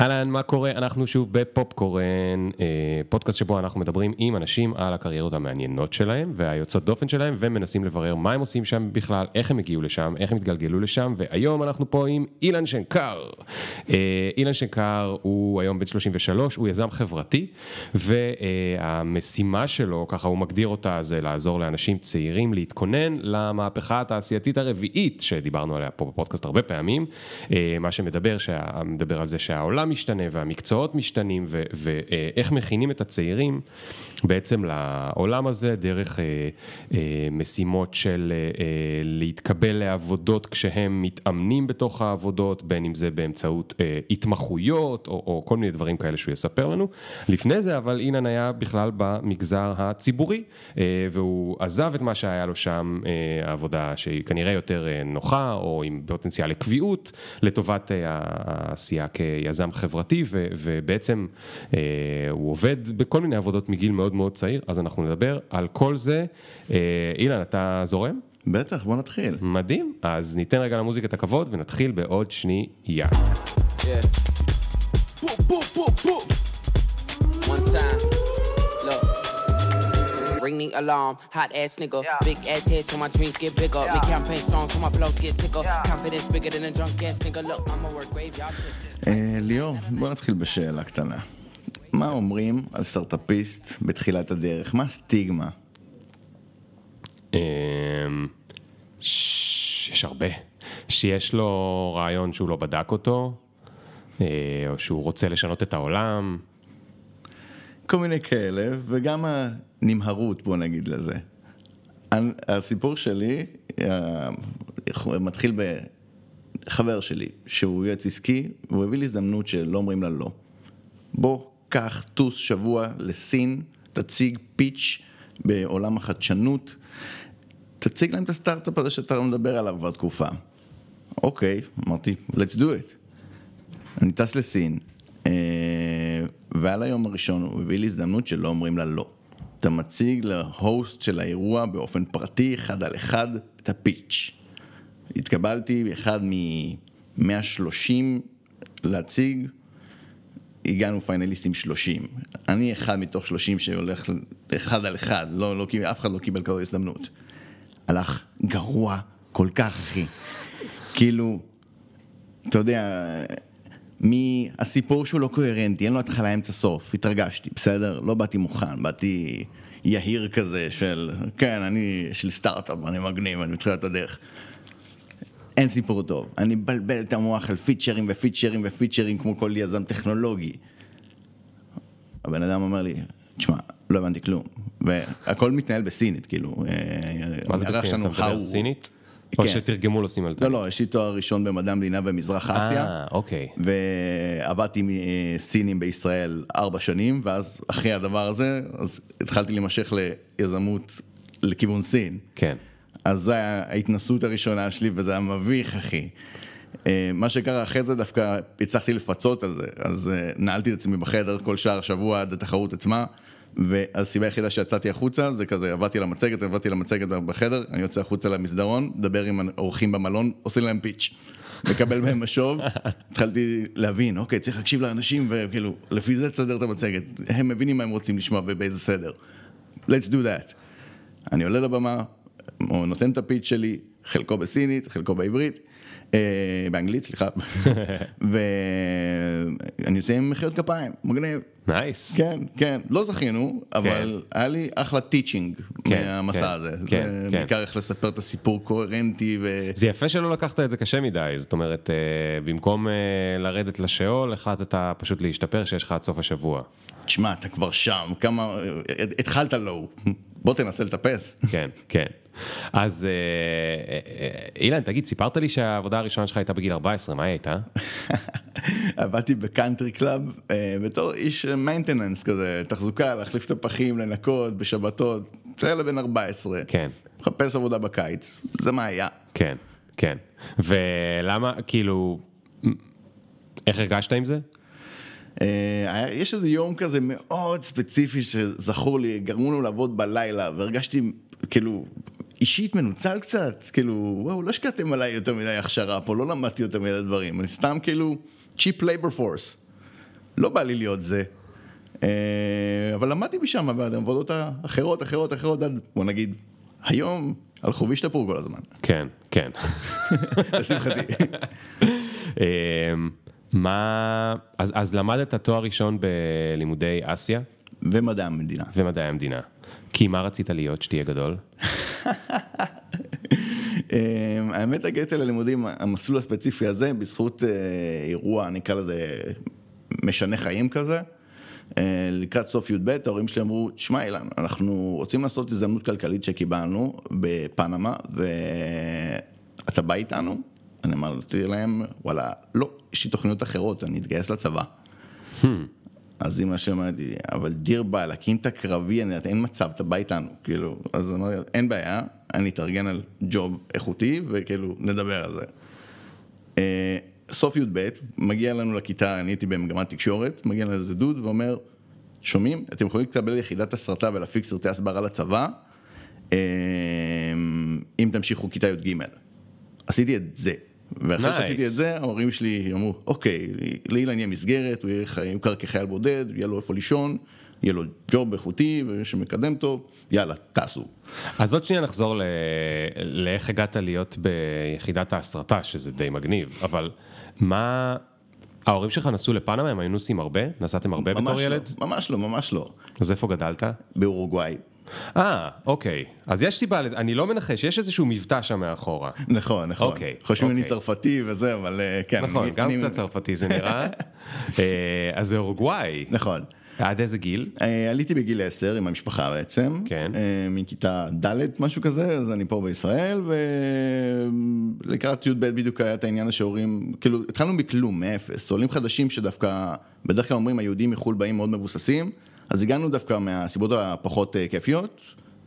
אהלן, מה קורה? אנחנו שוב בפופקורן, אה, פודקאסט שבו אנחנו מדברים עם אנשים על הקריירות המעניינות שלהם והיוצאות דופן שלהם ומנסים לברר מה הם עושים שם בכלל, איך הם הגיעו לשם, איך הם התגלגלו לשם, והיום אנחנו פה עם אילן שנקר. אה, אילן שנקר הוא היום בן 33, הוא יזם חברתי, והמשימה שלו, ככה הוא מגדיר אותה, זה לעזור לאנשים צעירים להתכונן למהפכה התעשייתית הרביעית, שדיברנו עליה פה בפודקאסט הרבה פעמים, אה, מה שמדבר, מדבר על זה שהעולם... העולם משתנה והמקצועות משתנים ואיך מכינים את הצעירים בעצם לעולם הזה דרך אה, אה, משימות של אה, להתקבל לעבודות כשהם מתאמנים בתוך העבודות, בין אם זה באמצעות התמחויות או, או כל מיני דברים כאלה שהוא יספר לנו. לפני זה אבל אילן היה בכלל במגזר הציבורי והוא עזב את מה שהיה לו שם, העבודה שהיא כנראה יותר נוחה או עם פוטנציאל לקביעות לטובת העשייה כיזם חברתי ו, ובעצם אה, הוא עובד בכל מיני עבודות מגיל מאוד מאוד צעיר, אז אנחנו נדבר על כל זה. אה, אילן, אתה זורם? בטח, בוא נתחיל. מדהים, אז ניתן רגע למוזיקה את הכבוד ונתחיל בעוד שנייה. Yeah. ring the alarm. Hot ass nigga, yeah. big ass head so my dreams get bigger. Yeah. Make campaign strong so my flows get sicker. Yeah. Confidence bigger than a drunk ass nigga. Look, I'ma work graveyard ליאור, בוא נתחיל בשאלה קטנה. מה אומרים על סטארטאפיסט בתחילת הדרך? מה הסטיגמה? יש הרבה. שיש לו רעיון שהוא לא בדק אותו, או שהוא רוצה לשנות את העולם. כל מיני כאלה, וגם הנמהרות, בוא נגיד לזה. הסיפור שלי אה, מתחיל בחבר שלי, שהוא יועץ עסקי, והוא הביא לי הזדמנות שלא אומרים לה לא. בוא, קח, טוס שבוע לסין, תציג פיץ' בעולם החדשנות, תציג להם את הסטארט-אפ הזה שאתה מדבר עליו כבר תקופה. אוקיי, אמרתי, let's do it. אני טס לסין, אה, ועל היום הראשון הוא הביא לי הזדמנות שלא אומרים לה לא. אתה מציג להוסט של האירוע באופן פרטי, אחד על אחד, את הפיץ'. התקבלתי אחד מ-130 להציג, הגענו פיינליסטים 30. אני אחד מתוך 30 שהולך אחד על אחד, לא, לא, אף אחד לא קיבל כזו הזדמנות. הלך גרוע כל כך, אחי. כאילו, אתה יודע... מהסיפור שהוא לא קוהרנטי, אין לו התחלה, אמצע, סוף, התרגשתי, בסדר? לא באתי מוכן, באתי יהיר כזה של, כן, אני של סטארט-אפ, אני מגניב, אני מתחיל את הדרך. אין סיפור טוב, אני מבלבל את המוח על פיצ'רים ופיצ'רים ופיצ'רים כמו כל יזם טכנולוגי. הבן אדם אומר לי, תשמע, לא הבנתי כלום, והכל מתנהל בסינית, כאילו. מה זה בסינית? אתה מדבר סינית? או כן. שתרגמו לו סימלטנית. לא, לא, יש לי תואר ראשון במדע המדינה במזרח אסיה. אה, אוקיי. ועבדתי עם אה, סינים בישראל ארבע שנים, ואז אחרי הדבר הזה, אז התחלתי להימשך ליזמות לכיוון סין. כן. אז זו ההתנסות הראשונה שלי, וזה היה מביך, אחי. אה, מה שקרה אחרי זה, דווקא הצלחתי לפצות על זה. אז אה, נעלתי את עצמי בחדר כל שער שבוע עד התחרות עצמה. והסיבה היחידה שיצאתי החוצה זה כזה, עבדתי למצגת, עבדתי למצגת בחדר, אני יוצא החוצה למסדרון, מדבר עם האורחים במלון, עושה להם פיץ'. מקבל מהם משוב, התחלתי להבין, אוקיי, צריך להקשיב לאנשים, וכאילו, לפי זה תסדר את המצגת. הם מבינים מה הם רוצים לשמוע ובאיזה סדר. let's do that. אני עולה לבמה, הוא נותן את הפיץ' שלי, חלקו בסינית, חלקו בעברית, אה, באנגלית, סליחה, ואני יוצא עם מחיאות כפיים, מגניב. Nice. כן, כן, לא זכינו, אבל כן. היה לי אחלה teaching כן, מהמסע כן, הזה. כן, זה כן. בעיקר איך לספר את הסיפור קוהרנטי ו... זה יפה שלא לקחת את זה קשה מדי, זאת אומרת, אה, במקום אה, לרדת לשאול, החלטת פשוט להשתפר שיש לך עד סוף השבוע. תשמע, אתה כבר שם, כמה... התחלת low, בוא תנסה לטפס. כן, כן. אז אה, אילן, תגיד, סיפרת לי שהעבודה הראשונה שלך הייתה בגיל 14, מה היא הייתה? עבדתי ב country club בתור איש maintenance כזה, תחזוקה, להחליף את הפחים, לנקות, בשבתות, זה לבן 14. כן. מחפש עבודה בקיץ, זה מה היה. כן, כן. ולמה, כאילו, איך הרגשת עם זה? אה, יש איזה יום כזה מאוד ספציפי שזכור לי, גרמו לנו לעבוד בלילה, והרגשתי כאילו אישית מנוצל קצת, כאילו, וואו, לא השקעתם עליי יותר מדי הכשרה פה, לא למדתי יותר מדי דברים, אני סתם כאילו cheap labor force. לא בא לי להיות זה. אה, אבל למדתי משם בעבודות האחרות, אחרות, אחרות, עד בוא נגיד, היום הלכו והשתפרו כל הזמן, כן, כן. לשמחתי. אמ, מה, אז, אז למדת תואר ראשון בלימודי אסיה ומדעי המדינה. ומדעי המדינה. כי מה רצית להיות שתהיה גדול? אמ, האמת הגעתי ללימודים, המסלול הספציפי הזה, בזכות אה, אירוע, נקרא לזה משנה חיים כזה. אה, לקראת סוף י"ב ההורים שלי אמרו, שמע אילן, אנחנו רוצים לעשות הזדמנות כלכלית שקיבלנו בפנמה ואתה בא איתנו? אני אמרתי להם, וואלה, לא, יש לי תוכניות אחרות, אני אתגייס לצבא. אז אמא שלי אומרת לי, אבל דיר באלק, אם אתה קרבי, אין מצב, אתה בא איתנו, כאילו, אז אמרתי, אין בעיה, אני אתארגן על ג'וב איכותי, וכאילו, נדבר על זה. אה, סוף י"ב, מגיע לנו לכיתה, אני הייתי במגמת תקשורת, מגיע לנו איזה דוד ואומר, שומעים, אתם יכולים לקבל יחידת הסרטה ולהפיק סרטי הסברה לצבא, אה, אם תמשיכו כיתה י"ג. עשיתי את זה. ואחרי Nice. שעשיתי את זה, ההורים שלי אמרו, אוקיי, לאילן יהיה מסגרת, הוא יהיה יוכר כחייל בודד, יהיה לו איפה לישון, יהיה לו ג'וב איכותי ושמקדם טוב, יאללה, טסו. אז עוד שנייה נחזור ל... לאיך הגעת להיות ביחידת ההסרטה, שזה די מגניב, אבל מה... ההורים שלך נסעו לפנמה, הם היו נוסעים הרבה? נסעתם הרבה בתור לא, ילד? ממש לא, ממש לא. אז איפה גדלת? באורוגוואי. אה, אוקיי. אז יש סיבה לזה, אני לא מנחש, יש איזשהו מבטא שם מאחורה. נכון, נכון. אוקיי, חושבים אני אוקיי. צרפתי וזה, אבל אה, כן. נכון, אני- גם אני- קצת צרפתי זה נראה. אה, אז זה אורוגוואי. נכון. עד איזה גיל? אה, עליתי בגיל 10 עם המשפחה בעצם, כן. מכיתה ד' משהו כזה, אז אני פה בישראל, ולקראת י"ב בדיוק היה את העניין שההורים, כאילו התחלנו מכלום, מאפס, עולים חדשים שדווקא, בדרך כלל אומרים היהודים מחו"ל באים מאוד מבוססים, אז הגענו דווקא מהסיבות הפחות אה, כיפיות,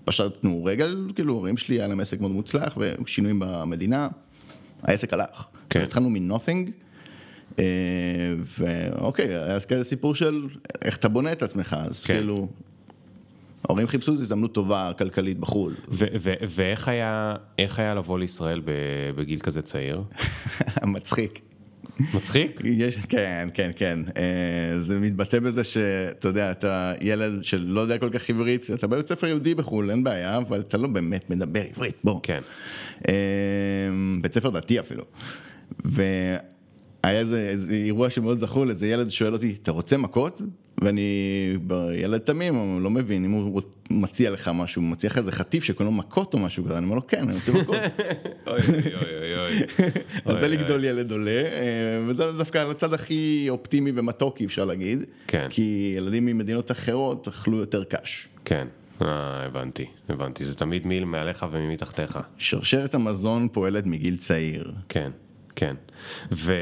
פשטנו רגל, כאילו ההורים שלי היה להם עסק מאוד מוצלח ושינויים במדינה, העסק הלך. כן. התחלנו מ-nothing. אה, ואוקיי, היה כזה סיפור של איך אתה בונה את עצמך, אז כן. כאילו, ההורים חיפשו איזו הזדמנות טובה כלכלית בחו"ל. ואיך היה, היה לבוא לישראל בגיל כזה צעיר? מצחיק. מצחיק? יש, כן, כן, כן. אה, זה מתבטא בזה שאתה יודע, אתה ילד שלא יודע כל כך עברית, אתה בבית ספר יהודי בחו"ל, אין בעיה, אבל אתה לא באמת מדבר עברית, בוא. כן. אה, בית ספר דתי אפילו. והיה איזה, איזה אירוע שמאוד זכור לזה ילד שואל אותי, אתה רוצה מכות? ואני ילד תמים, לא מבין, אם הוא מציע לך משהו, הוא מציע לך איזה חטיף שקוראים לו מכות או משהו כזה, אני אומר לו כן, אני רוצה מכות. אוי אוי אוי אוי. אז זה לגדול ילד עולה, אה, וזה דווקא על הצד הכי אופטימי ומתוקי אפשר להגיד, כן. כי ילדים ממדינות אחרות אכלו יותר קש. כן. אה, הבנתי, הבנתי. זה תמיד מי מעליך ומי מתחתיך. שרשרת המזון פועלת מגיל צעיר. כן, כן. ו...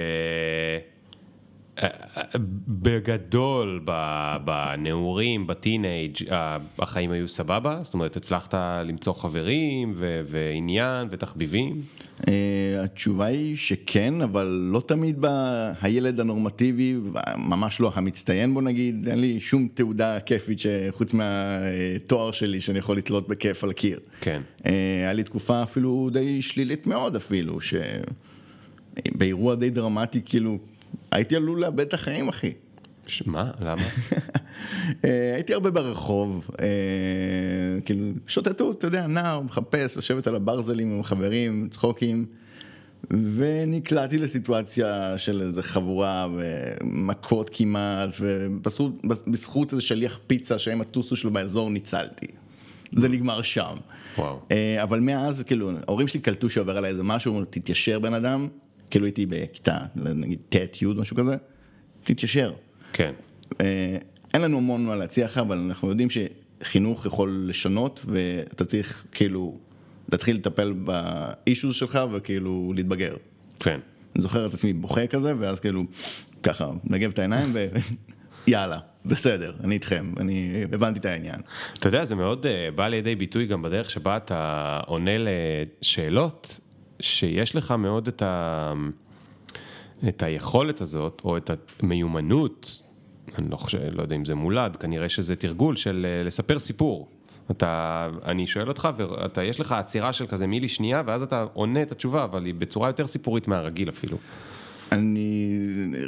בגדול, בנעורים, בטינג', החיים היו סבבה? זאת אומרת, הצלחת למצוא חברים ו- ועניין ותחביבים? אה, התשובה היא שכן, אבל לא תמיד ב- הילד הנורמטיבי, ממש לא המצטיין בוא נגיד, אין לי שום תעודה כיפית שחוץ מהתואר שלי שאני יכול לתלות בכיף על הקיר. כן. אה, היה לי תקופה אפילו די שלילית מאוד אפילו, שבאירוע די דרמטי כאילו, הייתי עלול לאבד את החיים אחי. מה? למה? אה, הייתי הרבה ברחוב, אה, כאילו שוטטות, אתה יודע, נער, מחפש, לשבת על הברזלים עם חברים, צחוקים, ונקלעתי לסיטואציה של איזה חבורה ומכות כמעט, ובזכות איזה שליח פיצה שהם הטוסו שלו באזור ניצלתי. זה נגמר שם. וואו. אה, אבל מאז, כאילו, ההורים שלי קלטו שעובר עליי איזה משהו, תתיישר בן אדם, כאילו הייתי בכיתה, נגיד ט', י', משהו כזה, תתיישר. כן. אה, אין לנו המון מה להציע לך, אבל אנחנו יודעים שחינוך יכול לשנות, ואתה צריך כאילו להתחיל לטפל באישוז שלך וכאילו להתבגר. כן. אני זוכר את עצמי בוכה כזה, ואז כאילו, ככה, נגב את העיניים ויאללה, בסדר, אני איתכם, אני הבנתי את העניין. אתה יודע, זה מאוד אה, בא לידי ביטוי גם בדרך שבה אתה עונה לשאלות, שיש לך מאוד את, ה... את היכולת הזאת, או את המיומנות, אני לא חושב, לא יודע אם זה מולד, כנראה שזה תרגול של אה, לספר סיפור. אתה, אני שואל אותך, ואתה, יש לך עצירה של כזה מילי שנייה, ואז אתה עונה את התשובה, אבל היא בצורה יותר סיפורית מהרגיל אפילו. אני...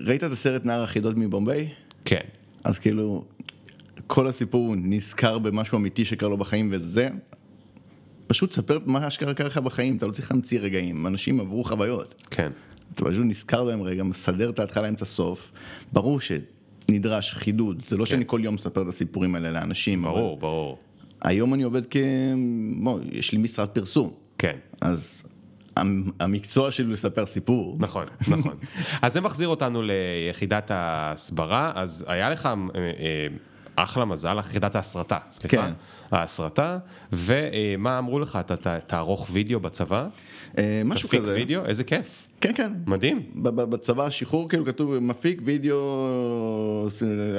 ראית את הסרט נער החידות מבומביי? כן. אז כאילו, כל הסיפור נזכר במשהו אמיתי שקרה לו בחיים, וזה, פשוט תספר מה אשכרה קרה לך בחיים, אתה לא צריך להמציא רגעים, אנשים עברו חוויות. כן. אתה פשוט נזכר בהם רגע, מסדר את ההתחלה אמצע סוף, ברור שנדרש חידוד, זה לא שאני כל יום מספר את הסיפורים האלה לאנשים, אבל כן. ברור, ברור. היום אני עובד כ... בוא, יש לי משרד פרסום, כן. אז המ- המקצוע שלי לספר סיפור. נכון, נכון. אז זה מחזיר אותנו ליחידת ההסברה, אז היה לך אה, אה, אחלה מזל, יחידת ההסרטה, סליחה. כן. ההסרטה, ומה אמרו לך, אתה תערוך וידאו בצבא? אה, משהו תפיק כזה. וידאו? איזה כיף. כן, כן. מדהים. בצבא השחרור כאילו כתוב מפיק וידאו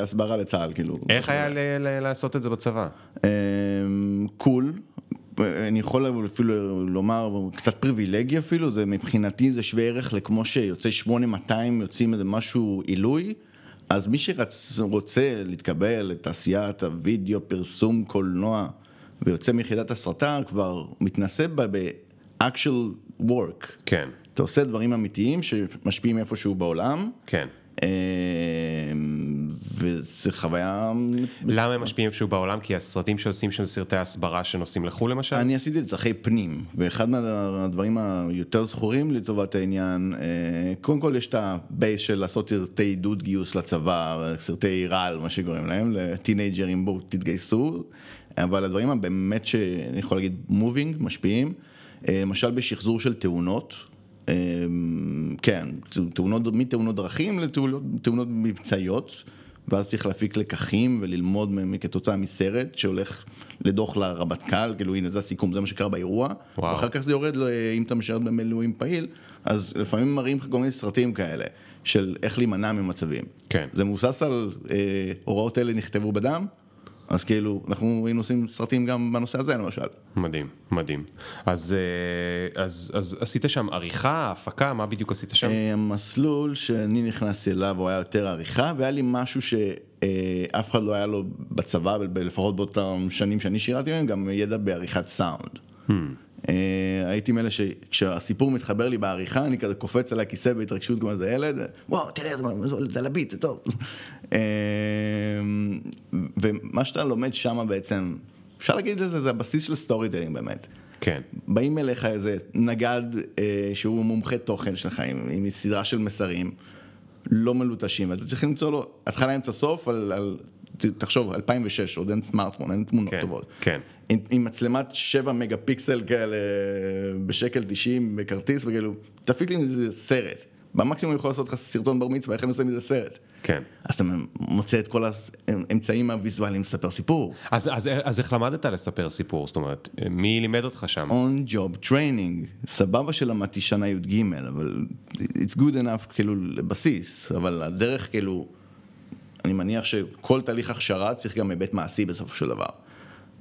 הסברה לצה"ל כאילו. איך היה לעשות את זה בצבא? אמ, קול. אני יכול אפילו לומר קצת פריבילגי אפילו, זה מבחינתי זה שווה ערך לכמו שיוצאי 8200 יוצאים איזה משהו עילוי, אז מי שרוצה להתקבל לתעשיית הוידאו, פרסום, קולנוע ויוצא מיחידת הסרטה כבר מתנסה ב- ב-actual work. כן, אתה עושה דברים אמיתיים שמשפיעים איפשהו בעולם, כן. וזו חוויה... למה הם משפיעים איפשהו בעולם? כי הסרטים שעושים שם סרטי הסברה שנוסעים לחו"ל למשל? אני עשיתי לצרכי פנים, ואחד מהדברים היותר זכורים לטובת העניין, אה, קודם כל יש את ה base של לעשות סרטי עידוד גיוס לצבא, סרטי רעל, מה שקוראים להם, לטינג'רים בואו תתגייסו, אבל הדברים הבאמת שאני יכול להגיד moving, משפיעים, אה, למשל בשחזור של תאונות. אה, כן, תאונות, מתאונות דרכים לתאונות מבצעיות, ואז צריך להפיק לקחים וללמוד מ- כתוצאה מסרט שהולך לדוח לרמטכ"ל, כאילו הנה זה הסיכום, זה מה שקרה באירוע, וואו. ואחר כך זה יורד, ל- אם אתה משרת במילואים פעיל, אז לפעמים מראים לך כל מיני סרטים כאלה, של איך להימנע ממצבים. כן. זה מבוסס על אה, הוראות אלה נכתבו בדם, אז כאילו, אנחנו היינו עושים סרטים גם בנושא הזה למשל. מדהים, מדהים. אז, אה, אז, אז עשית שם עריכה, הפקה, מה בדיוק עשית שם? אה, המסלול שאני נכנסתי אליו הוא היה יותר עריכה, והיה לי משהו שאף אחד לא היה לו בצבא, לפחות באותם שנים שאני שירתי בהם, גם ידע בעריכת סאונד. אה, הייתי מאלה שכשהסיפור מתחבר לי בעריכה, אני כזה קופץ על הכיסא בהתרגשות כמו איזה ילד, וואו, תראה, זה- זה לביט, זה טוב. אה, ומה שאתה לומד שם בעצם, אפשר להגיד לזה, זה הבסיס של storytelling באמת. כן, באים אליך איזה נגד אה, שהוא מומחה תוכן שלך עם, עם סדרה של מסרים לא מלוטשים, ואתה צריך למצוא לו התחלה אמצע סוף על, על תחשוב 2006 עוד אין סמארטפון אין תמונות כן, טובות, כן. עם, עם מצלמת 7 מגה פיקסל כאלה בשקל 90 בכרטיס וכאילו תפיק לי מזה סרט, במקסימום יכול לעשות לך סרטון בר מצווה איך אני עושה מזה סרט, כן. אז אתה מוצא את כל האמצעים הוויזואליים לספר סיפור. אז, אז, אז איך למדת לספר סיפור? זאת אומרת, מי לימד אותך שם? on job training, סבבה שלמדתי שנה י"ג, אבל it's good enough כאילו לבסיס, אבל הדרך כאילו, אני מניח שכל תהליך הכשרה צריך גם היבט מעשי בסופו של דבר.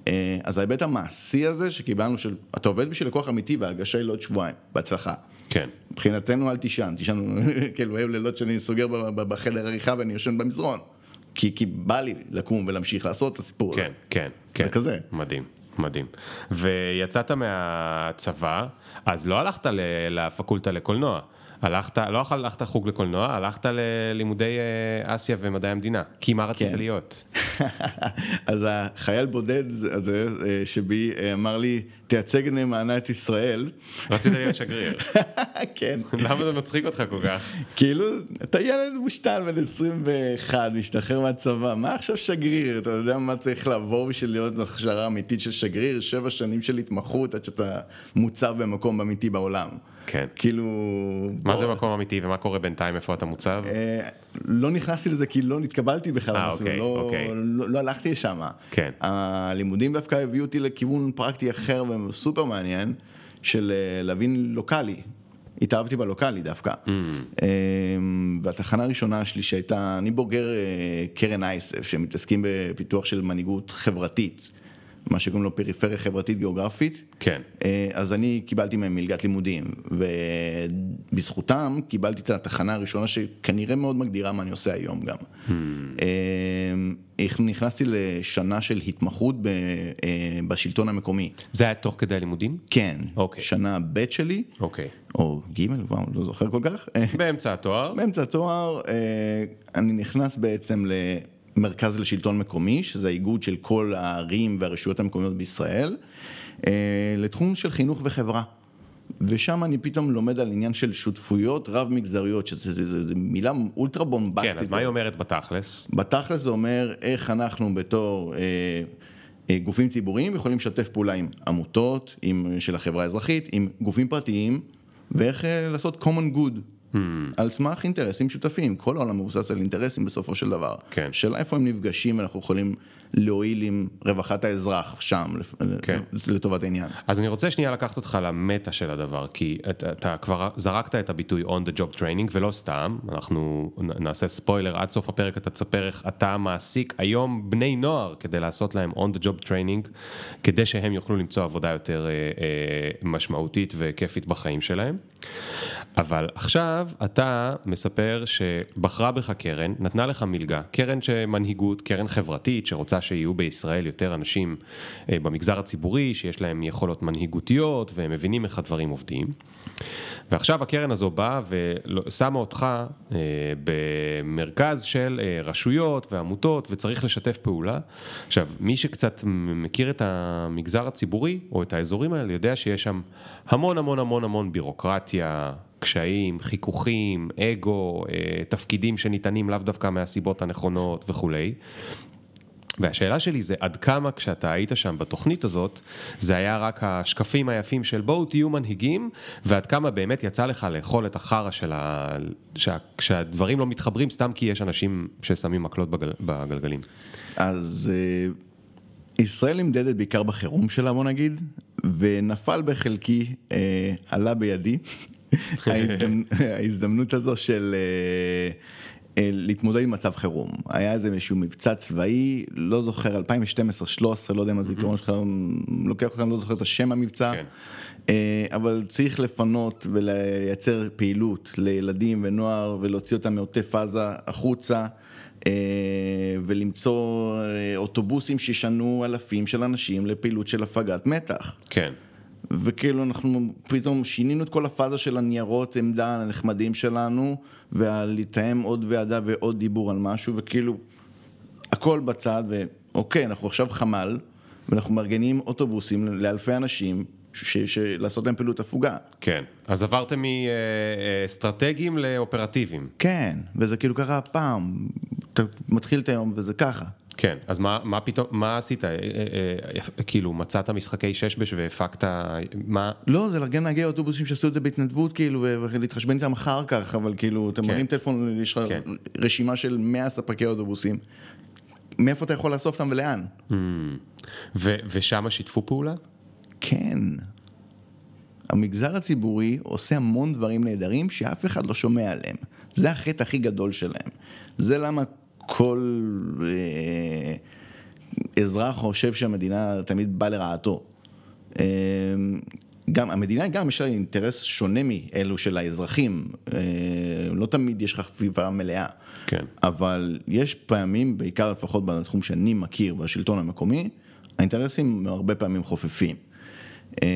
אה, אז ההיבט המעשי הזה שקיבלנו של, אתה עובד בשביל לקוח אמיתי וההגשה היא לעוד שבועיים, בהצלחה. כן, מבחינתנו אל תישן, תישן, כאילו היו לילות שאני סוגר בחדר עריכה ואני יושן במזרון. כי, כי בא לי לקום ולהמשיך לעשות את הסיפור הזה. כן, כן, כן. זה כזה. מדהים, מדהים. ויצאת מהצבא, אז לא הלכת לפקולטה לקולנוע. הלכת, לא הלכת חוג לקולנוע, הלכת ללימודי אה, אסיה ומדעי המדינה. כי מה רצית כן. להיות? אז החייל בודד הזה אה, שבי אה, אמר לי, תייצג נאמנה את ישראל. רצית להיות שגריר. כן. למה זה מצחיק אותך כל כך? כאילו, אתה ילד מושתל בן 21, משתחרר מהצבא, מה עכשיו שגריר? אתה יודע מה צריך לעבור בשביל להיות הכשרה אמיתית של שגריר? שבע שנים של התמחות עד שאתה מוצב במקום אמיתי בעולם. כן. כאילו... מה בוא, זה מקום אמיתי ומה קורה בינתיים, איפה אתה מוצב? אה, לא נכנסתי לזה כי לא נתקבלתי בכלל, אה, אוקיי, לא, אוקיי. לא, לא הלכתי לשם. כן. הלימודים דווקא הביאו אותי לכיוון פרקטי אחר וסופר מעניין, של אה, להבין לוקאלי. התאהבתי בלוקאלי דווקא. Mm. אה, והתחנה הראשונה שלי שהייתה, אני בוגר אה, קרן אייסף, שמתעסקים בפיתוח של מנהיגות חברתית, מה שקוראים לו פריפריה חברתית גיאוגרפית. כן. אה, אז אני קיבלתי מהם מלגת לימודים, ובזכותם קיבלתי את התחנה הראשונה שכנראה מאוד מגדירה מה אני עושה היום גם. אה, נכנסתי לשנה של התמחות ב, אה, בשלטון המקומי. זה היה תוך כדי הלימודים? כן, אוקיי. שנה ב' שלי, אוקיי. או ג', וואו, לא זוכר כל כך. באמצע התואר? באמצע התואר אני נכנס בעצם למרכז לשלטון מקומי, שזה האיגוד של כל הערים והרשויות המקומיות בישראל, אה, לתחום של חינוך וחברה. ושם אני פתאום לומד על עניין של שותפויות רב מגזריות, שזו מילה אולטרה בומבסטית. כן, אז מה היא אומרת בתכלס? בתכלס זה אומר איך אנחנו בתור אה, אה, גופים ציבוריים יכולים לשתף פעולה עם עמותות, עם, של החברה האזרחית, עם גופים פרטיים, ואיך אה, לעשות common good. Hmm. על סמך אינטרסים שותפים, כל העולם מבוסס על אינטרסים בסופו של דבר. כן. שאלה איפה הם נפגשים ואנחנו יכולים להועיל עם רווחת האזרח שם, כן. לטובת העניין. אז אני רוצה שנייה לקחת אותך למטה של הדבר, כי אתה, אתה כבר זרקת את הביטוי on the job training, ולא סתם, אנחנו נעשה ספוילר, עד סוף הפרק אתה תספר איך אתה מעסיק היום בני נוער כדי לעשות להם on the job training, כדי שהם יוכלו למצוא עבודה יותר אה, אה, משמעותית וכיפית בחיים שלהם. אבל עכשיו אתה מספר שבחרה בך קרן, נתנה לך מלגה, קרן שמנהיגות, קרן חברתית שרוצה שיהיו בישראל יותר אנשים אה, במגזר הציבורי, שיש להם יכולות מנהיגותיות והם מבינים איך הדברים עובדים. ועכשיו הקרן הזו באה ושמה אותך אה, במרכז של אה, רשויות ועמותות וצריך לשתף פעולה. עכשיו, מי שקצת מכיר את המגזר הציבורי או את האזורים האלה יודע שיש שם המון המון המון המון בירוקרטיה, קשיים, חיכוכים, אגו, אה, תפקידים שניתנים לאו דווקא מהסיבות הנכונות וכולי. והשאלה שלי זה עד כמה כשאתה היית שם בתוכנית הזאת, זה היה רק השקפים היפים של בואו תהיו מנהיגים, ועד כמה באמת יצא לך לאכול את החרא של ה... שה... שהדברים לא מתחברים סתם כי יש אנשים ששמים מקלות בגל... בגלגלים. אז אה, ישראל נמדדת בעיקר בחירום שלה, בוא נגיד, ונפל בחלקי, אה, עלה בידי, ההזדמנ... ההזדמנות הזו של אה, אה, להתמודד עם מצב חירום. היה איזה איזשהו מבצע צבאי, לא זוכר, 2012-2013, לא יודע אם הזיכרון שלך לוקח אני לא זוכר את השם המבצע. כן. אה, אבל צריך לפנות ולייצר פעילות לילדים ונוער ולהוציא אותם מעוטף עזה החוצה אה, ולמצוא אה, אוטובוסים שישנו אלפים של אנשים לפעילות של הפגת מתח. כן. וכאילו אנחנו פתאום שינינו את כל הפאזה של הניירות עמדה הנחמדים שלנו ולתאם עוד ועדה ועוד דיבור על משהו וכאילו הכל בצד ואוקיי אנחנו עכשיו חמ"ל ואנחנו מארגנים אוטובוסים לאלפי אנשים ש- ש- לעשות להם פעילות הפוגה. כן. אז עברתם מאסטרטגיים לאופרטיביים. כן, וזה כאילו קרה פעם, אתה מתחיל את היום וזה ככה. כן, אז מה, מה פתאום, מה עשית? אה, אה, אה, כאילו, מצאת משחקי שש-בש והפקת, מה? לא, זה לארגן נהגי אוטובוסים שעשו את זה בהתנדבות כאילו, ולהתחשבן איתם אחר כך, אבל כאילו, אתה כן. מרים טלפון, יש לך כן. רשימה של 100 ספקי אוטובוסים. מאיפה אתה יכול לאסוף אותם ולאן? ו- ושם שיתפו פעולה? כן. המגזר הציבורי עושה המון דברים נהדרים שאף אחד לא שומע עליהם. זה החטא הכי גדול שלהם. זה למה כל אה, אזרח חושב שהמדינה תמיד באה לרעתו. אה, גם, המדינה גם יש לה אינטרס שונה מאלו של האזרחים. אה, לא תמיד יש לך חפיפה מלאה. כן. אבל יש פעמים, בעיקר לפחות בתחום שאני מכיר בשלטון המקומי, האינטרסים הרבה פעמים חופפים. אה,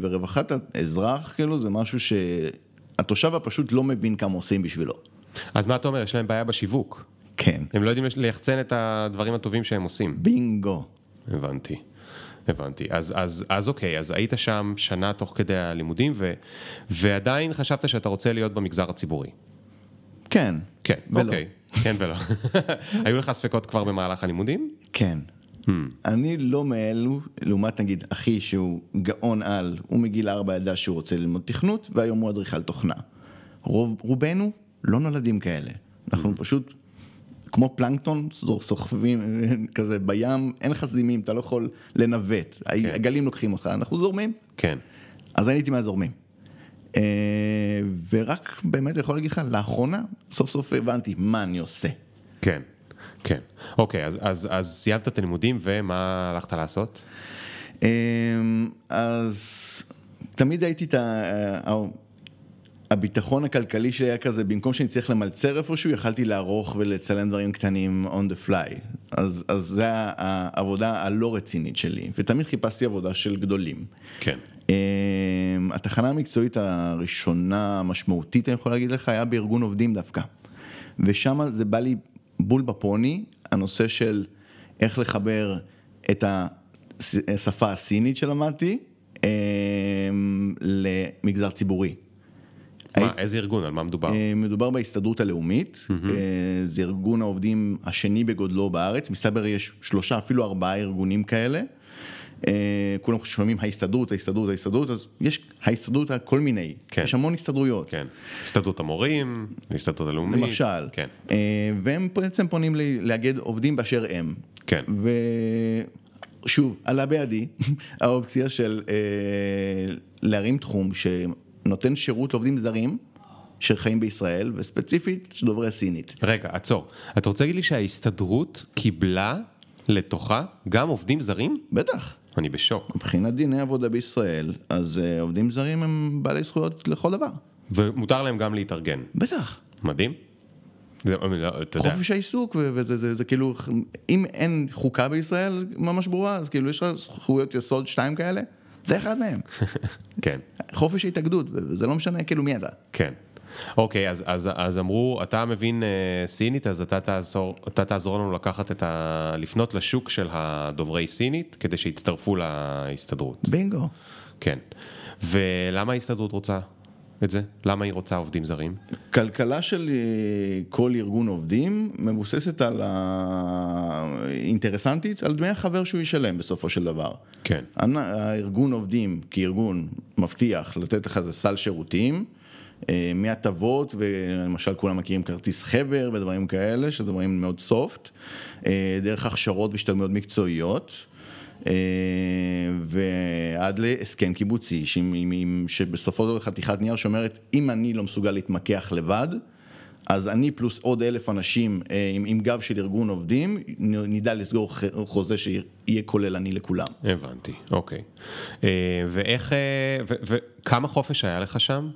ורווחת האזרח, כאילו, זה משהו שהתושב הפשוט לא מבין כמה עושים בשבילו. אז מה אתה אומר, יש להם בעיה בשיווק. כן. הם לא יודעים ליחצן את הדברים הטובים שהם עושים. בינגו. הבנתי. הבנתי. אז, אז, אז אוקיי, אז היית שם שנה תוך כדי הלימודים, ו, ועדיין חשבת שאתה רוצה להיות במגזר הציבורי. כן. כן, ולא. אוקיי. כן ולא. היו לך ספקות כבר במהלך הלימודים? כן. Hmm. אני לא מאלו, לעומת נגיד אחי שהוא גאון על, הוא מגיל ארבע ידע שהוא רוצה ללמוד תכנות, והיום הוא אדריכל תוכנה. רוב, רובנו לא נולדים כאלה. אנחנו פשוט כמו פלנקטון, סוחבים כזה בים, אין לך זימים, אתה לא יכול לנווט. הגלים לוקחים אותך, אנחנו זורמים. כן. אז אני הייתי מהזורמים. אה, ורק באמת יכול להגיד לך, לאחרונה, סוף סוף הבנתי מה אני עושה. כן, כן. אוקיי, אז, אז, אז סיימת את הלימודים ומה הלכת לעשות? אמ, אז תמיד הייתי את ה... הביטחון הכלכלי שלי היה כזה, במקום שאני צריך למלצר איפשהו, יכלתי לערוך ולצלם דברים קטנים on the fly. אז, אז זה העבודה הלא רצינית שלי, ותמיד חיפשתי עבודה של גדולים. כן. אמ, התחנה המקצועית הראשונה המשמעותית, אני יכול להגיד לך, היה בארגון עובדים דווקא. ושם זה בא לי בול בפוני, הנושא של איך לחבר את השפה הסינית שלמדתי אמ, למגזר ציבורי. מה, איזה ארגון, על מה מדובר? אה, מדובר בהסתדרות הלאומית, אה, זה ארגון העובדים השני בגודלו בארץ, מסתבר יש שלושה, אפילו ארבעה ארגונים כאלה. אה, כולם שומעים ההסתדרות, ההסתדרות, ההסתדרות, אז יש ההסתדרות כל מיני, כן. יש המון הסתדרויות. כן. הסתדרות המורים, הסתדרות הלאומית. למשל, כן. והם בעצם פונים לאגד עובדים באשר הם. כן. ושוב, עלה בידי האופציה של להרים תחום שנותן שירות לעובדים זרים. שחיים בישראל, וספציפית שדוברי סינית. רגע, עצור. אתה רוצה להגיד לי שההסתדרות קיבלה לתוכה גם עובדים זרים? בטח. אני בשוק. מבחינת דיני עבודה בישראל, אז uh, עובדים זרים הם בעלי זכויות לכל דבר. ומותר להם גם להתארגן. בטח. מדהים. זה, אתה יודע. חופש העיסוק, וזה זה, זה כאילו, אם אין חוקה בישראל ממש ברורה, אז כאילו יש לך זכויות יסוד שתיים כאלה, זה אחד מהם. כן. חופש ההתאגדות, וזה לא משנה כאילו מי אתה. כן. אוקיי, אז, אז, אז אמרו, אתה מבין uh, סינית, אז אתה תעזור, אתה תעזור לנו לקחת את ה... לפנות לשוק של הדוברי סינית, כדי שיצטרפו להסתדרות. בינגו. כן. ולמה ההסתדרות רוצה את זה? למה היא רוצה עובדים זרים? כלכלה של אה, כל ארגון עובדים מבוססת על ה... אינטרסנטית, על דמי החבר שהוא ישלם בסופו של דבר. כן. הארגון עובדים כארגון מבטיח לתת לך איזה סל שירותים. אה, מהטבות, ולמשל כולם מכירים כרטיס חבר ודברים כאלה, שזה דברים מאוד סופט, אה, דרך הכשרות והשתלמויות מקצועיות. אה, ועד להסכם קיבוצי, שבסופו של דבר חתיכת נייר שאומרת, אם אני לא מסוגל להתמקח לבד, אז אני פלוס עוד אלף אנשים עם, עם גב של ארגון עובדים, נדע לסגור חוזה שיהיה כולל אני לכולם. הבנתי, אוקיי. ואיך, וכמה חופש היה לך שם?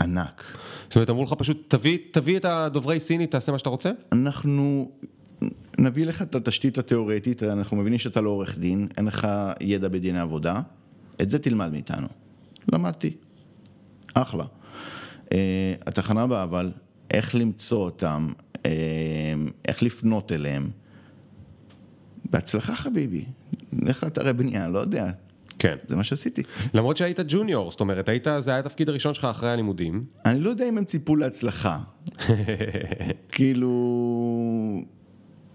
ענק. זאת אומרת, אמרו לך פשוט, תביא, תביא את הדוברי סינית, תעשה מה שאתה רוצה? אנחנו נביא לך את התשתית התיאורטית, אנחנו מבינים שאתה לא עורך דין, אין לך ידע בדיני עבודה, את זה תלמד מאיתנו. למדתי. אחלה. Uh, התחנה הבאה, אבל, איך למצוא אותם, uh, איך לפנות אליהם. בהצלחה חביבי, לך לאתרי בנייה, לא יודע, כן. זה מה שעשיתי. למרות שהיית ג'וניור, זאת אומרת, היית, זה היה התפקיד הראשון שלך אחרי הלימודים. אני לא יודע אם הם ציפו להצלחה. כאילו...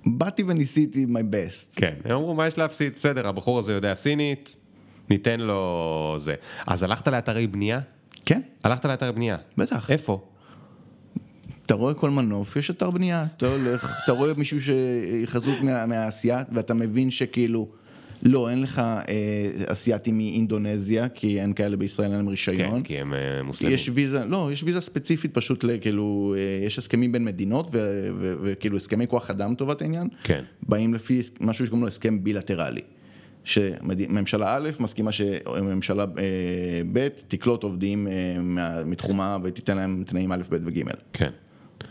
באתי וניסיתי my best. כן, הם אמרו, מה יש להפסיד? בסדר, הבחור הזה יודע סינית, ניתן לו זה. אז הלכת לאתרי בנייה? כן. הלכת לאתרי בנייה? בטח. איפה? אתה רואה כל מנוף, יש אתר בנייה, אתה הולך, אתה רואה מישהו שחזות מה, מהעשייה, ואתה מבין שכאילו... לא, אין לך אה, אסייתים מאינדונזיה, כי אין כאלה בישראל, אין להם רישיון. כן, כי הם אה, מוסלמים. יש ויזה, לא, יש ויזה ספציפית פשוט לכאילו, אה, יש הסכמים בין מדינות, וכאילו הסכמי כוח אדם לטובת העניין. כן. באים לפי משהו שקוראים לו הסכם בילטרלי. שממשלה א' מסכימה שממשלה אה, ב' תקלוט עובדים אה, מתחומה ותיתן להם תנאים א', ב' וג'. כן.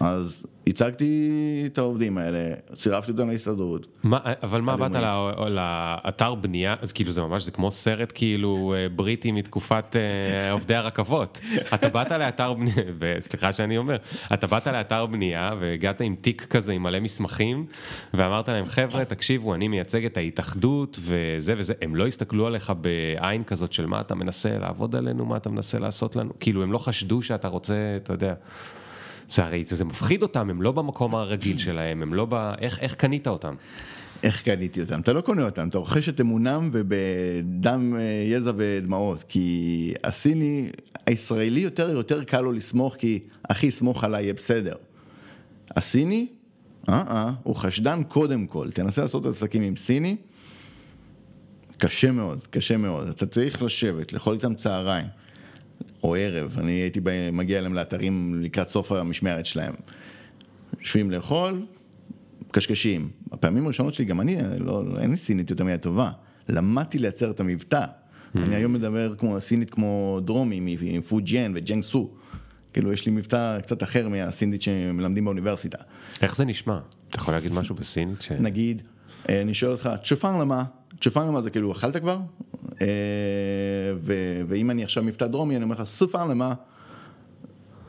אז הצגתי את העובדים האלה, צירפתי אותם להסתדרות. מה, אבל מה, באת לאתר בנייה, אז כאילו זה ממש, זה כמו סרט כאילו אה, בריטי מתקופת אה, עובדי הרכבות. אתה באת לאתר בנייה, וסליחה שאני אומר, אתה באת לאתר בנייה והגעת עם תיק כזה עם מלא מסמכים, ואמרת להם, חבר'ה, תקשיבו, אני מייצג את ההתאחדות וזה וזה, הם לא הסתכלו עליך בעין כזאת של מה אתה מנסה לעבוד עלינו, מה אתה מנסה לעשות לנו, כאילו הם לא חשדו שאתה רוצה, אתה יודע. זה הרי, זה מפחיד אותם, הם לא במקום הרגיל שלהם, הם לא ב... איך, איך קנית אותם? איך קניתי אותם? אתה לא קונה אותם, אתה רוכש את אמונם ובדם, אה, יזע ודמעות, כי הסיני, הישראלי יותר יותר קל לו לסמוך, כי אחי, סמוך עליי, יהיה בסדר. הסיני, אה אה, הוא חשדן קודם כל, תנסה לעשות עסקים עם סיני, קשה מאוד, קשה מאוד, אתה צריך לשבת, לאכול איתם צהריים. או ערב, אני הייתי מגיע אליהם לאתרים לקראת סוף המשמרת שלהם. יושבים לאכול, קשקשים. הפעמים הראשונות שלי, גם אני, לא, אין לי סינית יותר מדי טובה. למדתי לייצר את המבטא. Mm-hmm. אני היום מדבר כמו סינית כמו דרומי, עם פוג'יין וג'נג סו. כאילו, יש לי מבטא קצת אחר מהסינדית שמלמדים באוניברסיטה. איך זה נשמע? אתה יכול להגיד משהו בסינית? ש... נגיד, אה, אני שואל אותך, צ'ופן למה? צ'ופן למה זה כאילו, אכלת כבר? אה, ואם אני עכשיו מבטא דרומי, אני אומר לך, סופן למה?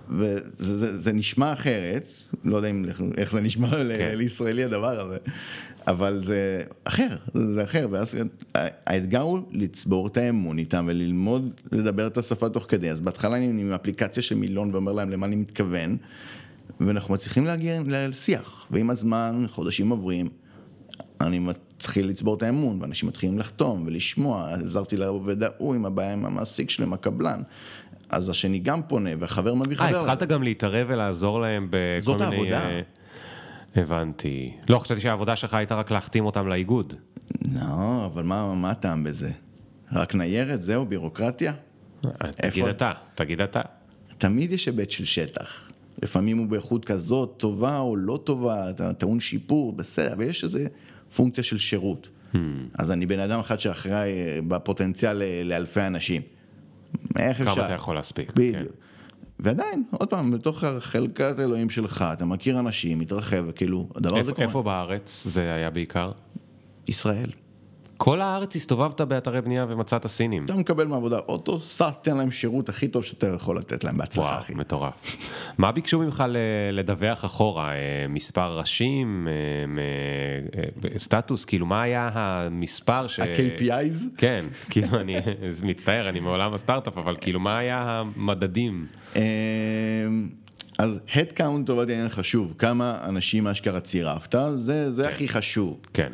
וזה זה, זה נשמע אחרת, לא יודע אם, איך זה נשמע כן. לישראלי הדבר הזה, אבל זה אחר, זה אחר, ואז האתגר הוא לצבור את האמון איתם וללמוד לדבר את השפה תוך כדי, אז בהתחלה אני עם אפליקציה של מילון ואומר להם למה אני מתכוון, ואנחנו מצליחים להגיע לשיח, ועם הזמן, חודשים עוברים, אני מתחיל לצבור את האמון, ואנשים מתחילים לחתום ולשמוע, עזרתי לעובד ההוא עם הבעיה עם המעסיק שלו, עם הקבלן. אז השני גם פונה, והחבר מביא חבר. אה, התחלת גם להתערב ולעזור להם בכל מיני... זאת העבודה. אה, הבנתי. לא, חשבתי שהעבודה שלך הייתה רק להחתים אותם לאיגוד. לא, אבל מה, מה הטעם בזה? רק ניירת, זהו, בירוקרטיה? אה, תגיד אתה, תגיד אתה. תמיד יש היבט של שטח. לפעמים הוא באיכות כזאת, טובה או לא טובה, טעון שיפור, בסדר, ויש איזה פונקציה של שירות. Hmm. אז אני בן אדם אחד שאחראי אה, בפוטנציאל לאלפי אנשים. איך אפשר? כמה אתה יכול להספיק. בדיוק. כן. ועדיין, עוד פעם, בתוך חלקת אלוהים שלך, אתה מכיר אנשים, מתרחב, כאילו, הדבר הזה קורה. איפה בארץ זה היה בעיקר? ישראל. כל הארץ הסתובבת באתרי בנייה ומצאת סינים. אתה מקבל מעבודה אוטו, סע, תן להם שירות הכי טוב שאתה יכול לתת להם בהצלחה, אחי. וואו, מטורף. מה ביקשו ממך לדווח אחורה? אה, מספר ראשים? אה, אה, סטטוס? כאילו, מה היה המספר ש... ה-KPIs? כן, כאילו, אני מצטער, אני מעולם הסטארט-אפ, אבל כאילו, מה היה המדדים? אז Head count לטובת העניין חשוב, כמה אנשים אשכרה צירפת, זה, זה כן. הכי חשוב. כן.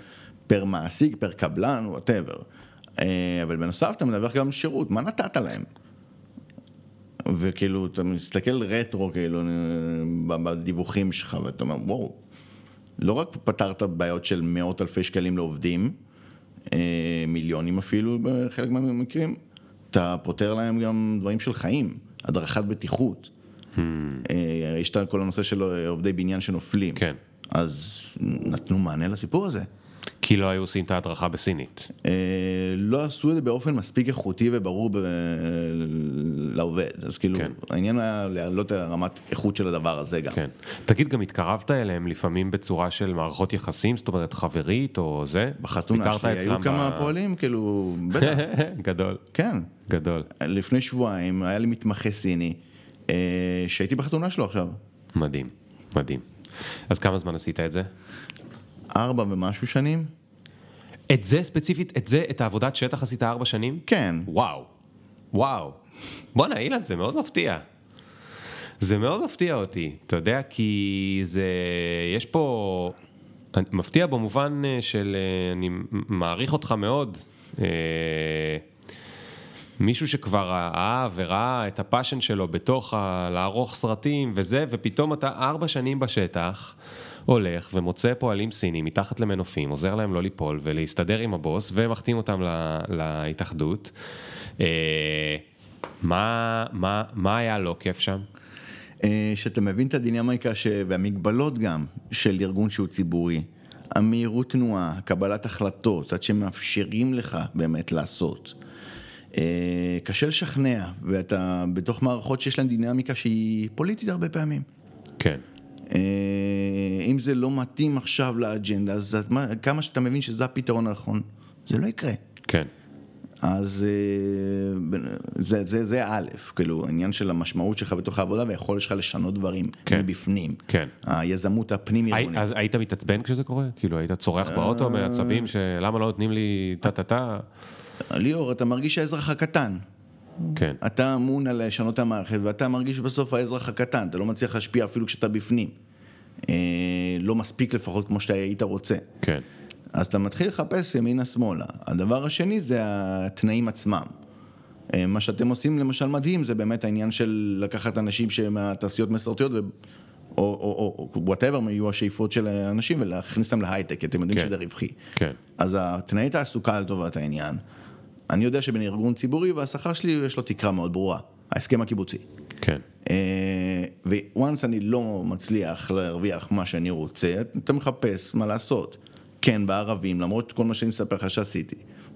פר מעסיק, פר קבלן, whatever. אה, אבל בנוסף אתה מדווח גם שירות, מה נתת להם? וכאילו, אתה מסתכל רטרו, כאילו, בדיווחים שלך, ואתה אומר, וואו, לא רק פתרת בעיות של מאות אלפי שקלים לעובדים, אה, מיליונים אפילו בחלק מהמקרים, אתה פותר להם גם דברים של חיים, הדרכת בטיחות. Hmm. אה, יש את כל הנושא של עובדי בניין שנופלים. כן. אז נתנו מענה לסיפור הזה. כי לא היו עושים את ההדרכה בסינית. אה, לא עשו את זה באופן מספיק איכותי וברור לעובד, אז כאילו כן. העניין היה להעלות את הרמת איכות של הדבר הזה גם. כן. תגיד, גם התקרבת אליהם לפעמים בצורה של מערכות יחסים, זאת אומרת חברית או זה? בחתונה שלי היו כמה ב... פועלים, כאילו, בטח. גדול. כן. גדול. לפני שבועיים היה לי מתמחה סיני, אה, שהייתי בחתונה שלו עכשיו. מדהים, מדהים. אז כמה זמן עשית את זה? ארבע ומשהו שנים. את זה ספציפית, את זה, את העבודת שטח עשית ארבע שנים? כן. וואו, וואו. בואנה אילן, זה מאוד מפתיע. זה מאוד מפתיע אותי, אתה יודע, כי זה, יש פה, מפתיע במובן אה, של, אה, אני מעריך אותך מאוד. אה, מישהו שכבר אהב וראה את הפאשן שלו בתוך ה... לערוך סרטים וזה, ופתאום אתה ארבע שנים בשטח. הולך ומוצא פועלים סינים מתחת למנופים, עוזר להם לא ליפול ולהסתדר עם הבוס ומחתים אותם לה, להתאחדות. אה, מה, מה, מה היה לא כיף שם? אה, שאתה מבין את הדינמיקה ש... והמגבלות גם של ארגון שהוא ציבורי. המהירות תנועה, קבלת החלטות, עד שמאפשרים לך באמת לעשות. אה, קשה לשכנע, ואתה בתוך מערכות שיש להן דינמיקה שהיא פוליטית הרבה פעמים. כן. אה, אם זה לא מתאים עכשיו לאג'נדה, אז כמה שאתה מבין שזה הפתרון הנכון, זה לא יקרה. כן. אז אה, זה, זה, זה א', כאילו, העניין של המשמעות שלך בתוך העבודה והיכולת שלך לשנות דברים כן. מבפנים. כן. היזמות הפנים-ארגונית. אז היית מתעצבן כשזה קורה? כאילו, היית צורח באוטו מעצבים שלמה לא נותנים לי טה-טה-טה? ליאור, אתה מרגיש האזרח הקטן. כן. אתה אמון על לשנות את המערכת, ואתה מרגיש בסוף האזרח הקטן, אתה לא מצליח להשפיע אפילו כשאתה בפנים. אה, לא מספיק לפחות כמו שאתה היית רוצה. כן. אז אתה מתחיל לחפש ימינה-שמאלה. הדבר השני זה התנאים עצמם. אה, מה שאתם עושים למשל מדהים זה באמת העניין של לקחת אנשים שהם מהתעשיות מסורתיות ו... או, וואטאבר יהיו השאיפות של האנשים ולהכניס אותם להייטק, כי אתם יודעים כן. שזה רווחי. כן. אז התנאי תעסוקה לטובת העניין. אני יודע שבין ארגון ציבורי והשכר שלי יש לו תקרה מאוד ברורה, ההסכם הקיבוצי. כן. אה, וואנס אני לא מצליח להרוויח מה שאני רוצה, אתה מחפש מה לעשות. כן, בערבים, למרות כל מה שאני מספר לך שעשיתי.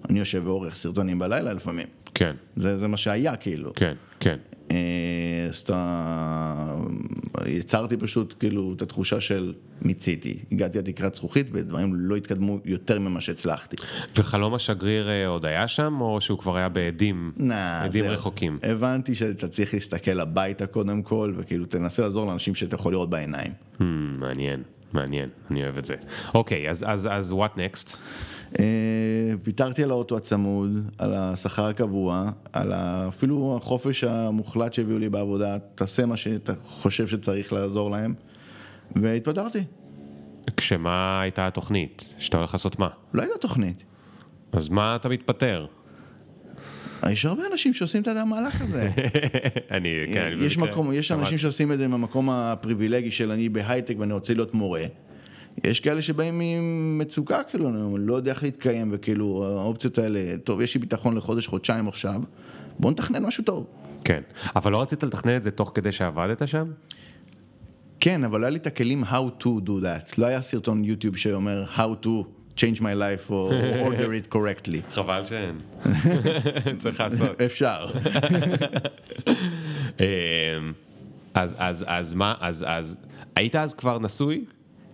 אני יושב ועורך סרטונים בלילה לפעמים. כן. זה, זה מה שהיה כאילו. כן, כן. אה, אברסט, ה- יצרתי פשוט כאילו את התחושה של מיציתי. הגעתי עד תקרת זכוכית ודברים לא התקדמו יותר ממה שהצלחתי. וחלום השגריר אה, עוד היה שם, או שהוא כבר היה בעדים, נא, עדים זהו. רחוקים? הבנתי שאתה צריך להסתכל הביתה קודם כל, וכאילו תנסה לעזור לאנשים שאתה יכול לראות בעיניים. Hmm, מעניין, מעניין, אני אוהב את זה. אוקיי, אז, אז, אז what next? אה, ויתרתי על האוטו הצמוד, על השכר הקבוע, על אפילו החופש המוחלט שהביאו לי בעבודה, תעשה מה שאתה חושב שצריך לעזור להם, והתפטרתי. כשמה הייתה התוכנית? שאתה הולך לעשות מה? לא הייתה תוכנית. אז מה אתה מתפטר? יש הרבה אנשים שעושים את המהלך הזה. אני, כן, אני יש מקום, יש. אנשים שעושים את זה מהמקום הפריבילגי של אני בהייטק ואני רוצה להיות מורה. יש כאלה שבאים ממצוקה, כאילו, אני לא יודע איך להתקיים, וכאילו, האופציות האלה, טוב, יש לי ביטחון לחודש, חודשיים עכשיו, בוא נתכנן משהו טוב. כן, אבל לא רצית לתכנן את זה תוך כדי שעבדת שם? כן, אבל לא היה לי את הכלים how to do that. לא היה סרטון יוטיוב שאומר how to change my life או order it correctly. חבל שאין. צריך לעשות. אפשר. אמ, אז, אז, אז מה, אז, אז, היית אז כבר נשוי?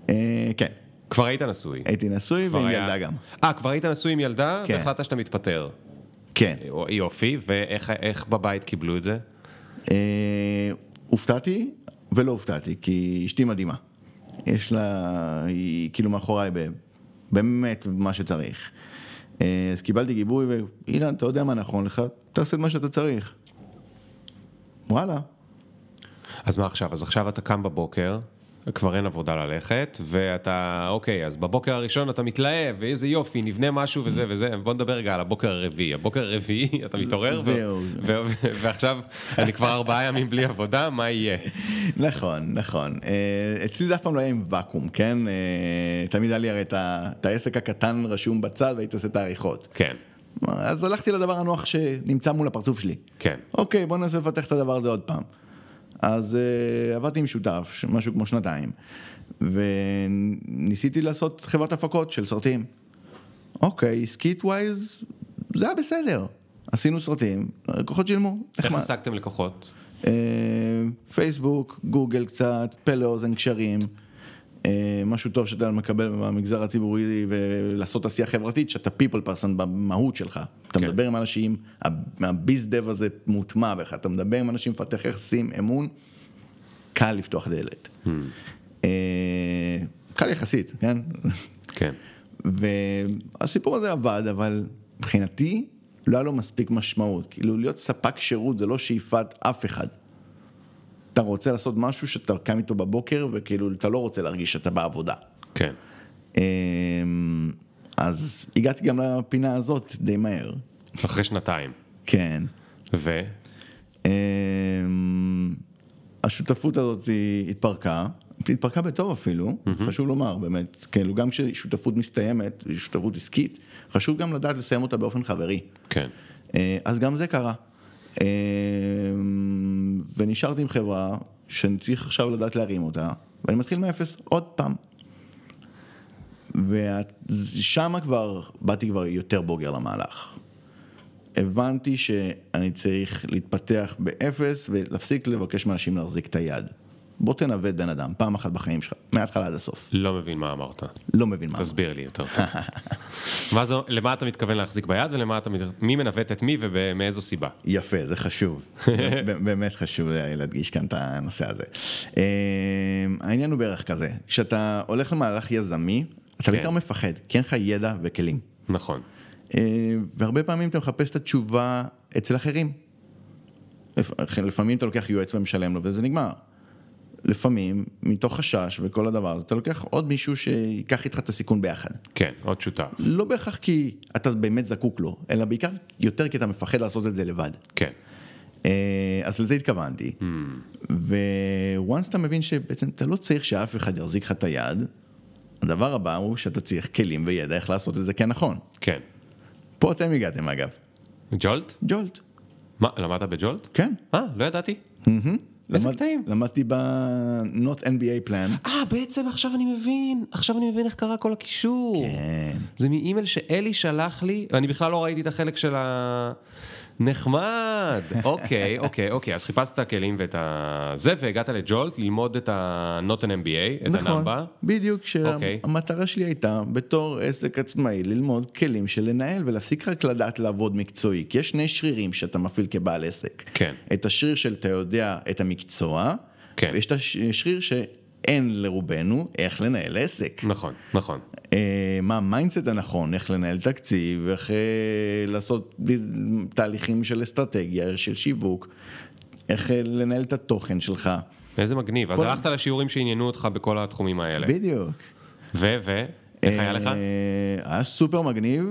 אה, כן, כבר היית נשוי. הייתי נשוי ועם היה- ילדה גם. אה, כבר היית נשוי עם ילדה? כן. והחלטת שאתה מתפטר. כן. יופי, ואיך איך בבית קיבלו את זה? אה, הופתעתי ולא הופתעתי, כי אשתי מדהימה. יש לה, היא כאילו מאחוריי ב- באמת מה שצריך. אה, אז קיבלתי גיבוי, ואילן, אתה יודע מה נכון לך, תעשה את מה שאתה צריך. וואלה. אז מה עכשיו? אז עכשיו אתה קם בבוקר, כבר אין עבודה ללכת, ואתה, אוקיי, אז בבוקר הראשון אתה מתלהב, ואיזה יופי, נבנה משהו וזה וזה, בוא נדבר רגע על הבוקר הרביעי. הבוקר הרביעי, אתה מתעורר, ועכשיו אני כבר ארבעה ימים בלי עבודה, מה יהיה? נכון, נכון. אה, אצלי זה אף פעם לא היה עם ואקום, כן? אה, תמיד היה לי הרי את העסק הקטן רשום בצד והייתי עושה את העריכות. כן, אז הלכתי לדבר הנוח שנמצא מול הפרצוף שלי. כן. אוקיי, בוא ננסה לפתח את הדבר הזה עוד פעם. אז uh, עבדתי עם שותף, משהו כמו שנתיים, וניסיתי לעשות חברת הפקות של סרטים. אוקיי, skill wise, זה היה בסדר. עשינו סרטים, לקוחות שילמו, איך. השגתם לקוחות? אה, פייסבוק, גוגל קצת, פה לאוזן קשרים. אה, משהו טוב שאתה מקבל במגזר הציבורי ולעשות עשייה חברתית, שאתה people person במהות שלך. אתה כן. מדבר עם אנשים, הביז דב הזה מוטמע בך, אתה מדבר עם אנשים, מפתח יחסים, אמון, קל לפתוח דלת. אה, קל יחסית, כן? כן. והסיפור הזה עבד, אבל מבחינתי לא היה לו מספיק משמעות. כאילו להיות ספק שירות זה לא שאיפת אף אחד. אתה רוצה לעשות משהו שאתה קם איתו בבוקר וכאילו אתה לא רוצה להרגיש שאתה בעבודה. כן. אמ, אז הגעתי גם לפינה הזאת די מהר. אחרי שנתיים. כן. ו? אמ, השותפות הזאת התפרקה, התפרקה בטוב אפילו, חשוב לומר באמת, כאילו גם כששותפות מסתיימת, שותפות עסקית, חשוב גם לדעת לסיים אותה באופן חברי. כן. אה, אז גם זה קרה. ונשארתי עם חברה שאני צריך עכשיו לדעת להרים אותה, ואני מתחיל מאפס עוד פעם. ושם כבר, באתי כבר יותר בוגר למהלך. הבנתי שאני צריך להתפתח באפס ולהפסיק לבקש מאנשים להחזיק את היד. בוא תנווט בן אדם, פעם אחת בחיים שלך, מההתחלה עד הסוף. לא מבין מה אמרת. לא מבין מה. תסביר לי יותר טוב. מה זה, למה אתה מתכוון להחזיק ביד ולמה אתה, מת- מי מנווט את מי ומאיזו סיבה? יפה, זה חשוב. באמת חשוב להדגיש כאן את הנושא הזה. אה, העניין הוא בערך כזה, כשאתה הולך למהלך יזמי, אתה כן. בעיקר מפחד, כי אין לך ידע וכלים. נכון. אה, והרבה פעמים אתה מחפש את התשובה אצל אחרים. לפ- לפעמים אתה לוקח יועץ ומשלם לו וזה נגמר. לפעמים, מתוך חשש וכל הדבר הזה, אתה לוקח עוד מישהו שיקח איתך את הסיכון ביחד. כן, עוד שותף. לא בהכרח כי אתה באמת זקוק לו, אלא בעיקר יותר כי אתה מפחד לעשות את זה לבד. כן. אה, אז לזה התכוונתי. וואנס אתה מבין שבעצם אתה לא צריך שאף אחד יחזיק לך את היד, הדבר הבא הוא שאתה צריך כלים וידע איך לעשות את זה כנכון. כן. פה אתם הגעתם אגב, ג'ולט? ג'ולט. מה, למדת בג'ולט? כן. אה, לא ידעתי. איזה למד-? למדתי ב-Not NBA plan. אה, בעצם עכשיו אני מבין, עכשיו אני מבין איך קרה כל הקישור. כן. זה מאימייל שאלי שלח לי, אני בכלל לא ראיתי את החלק של ה... נחמד, אוקיי, אוקיי, אוקיי, אז חיפשת את הכלים ואת הזה, והגעת לג'ולט ללמוד את ה-Not an MBA, את נכון, הנמבה. בדיוק, אוקיי. שהמטרה שלי הייתה בתור עסק עצמאי ללמוד כלים של לנהל ולהפסיק רק לדעת לעבוד מקצועי, כי יש שני שרירים שאתה מפעיל כבעל עסק. כן. את השריר של אתה יודע את המקצוע, כן. ויש את השריר שאין לרובנו איך לנהל עסק. נכון, נכון. אה, מה ה mindset הנכון, איך לנהל תקציב, איך אה, לעשות תהליכים של אסטרטגיה, של שיווק, איך אה, לנהל את התוכן שלך. איזה מגניב. אז כל- הלכת לשיעורים שעניינו אותך בכל התחומים האלה. בדיוק. ו, ו, איך היה לך? אה, היה סופר מגניב,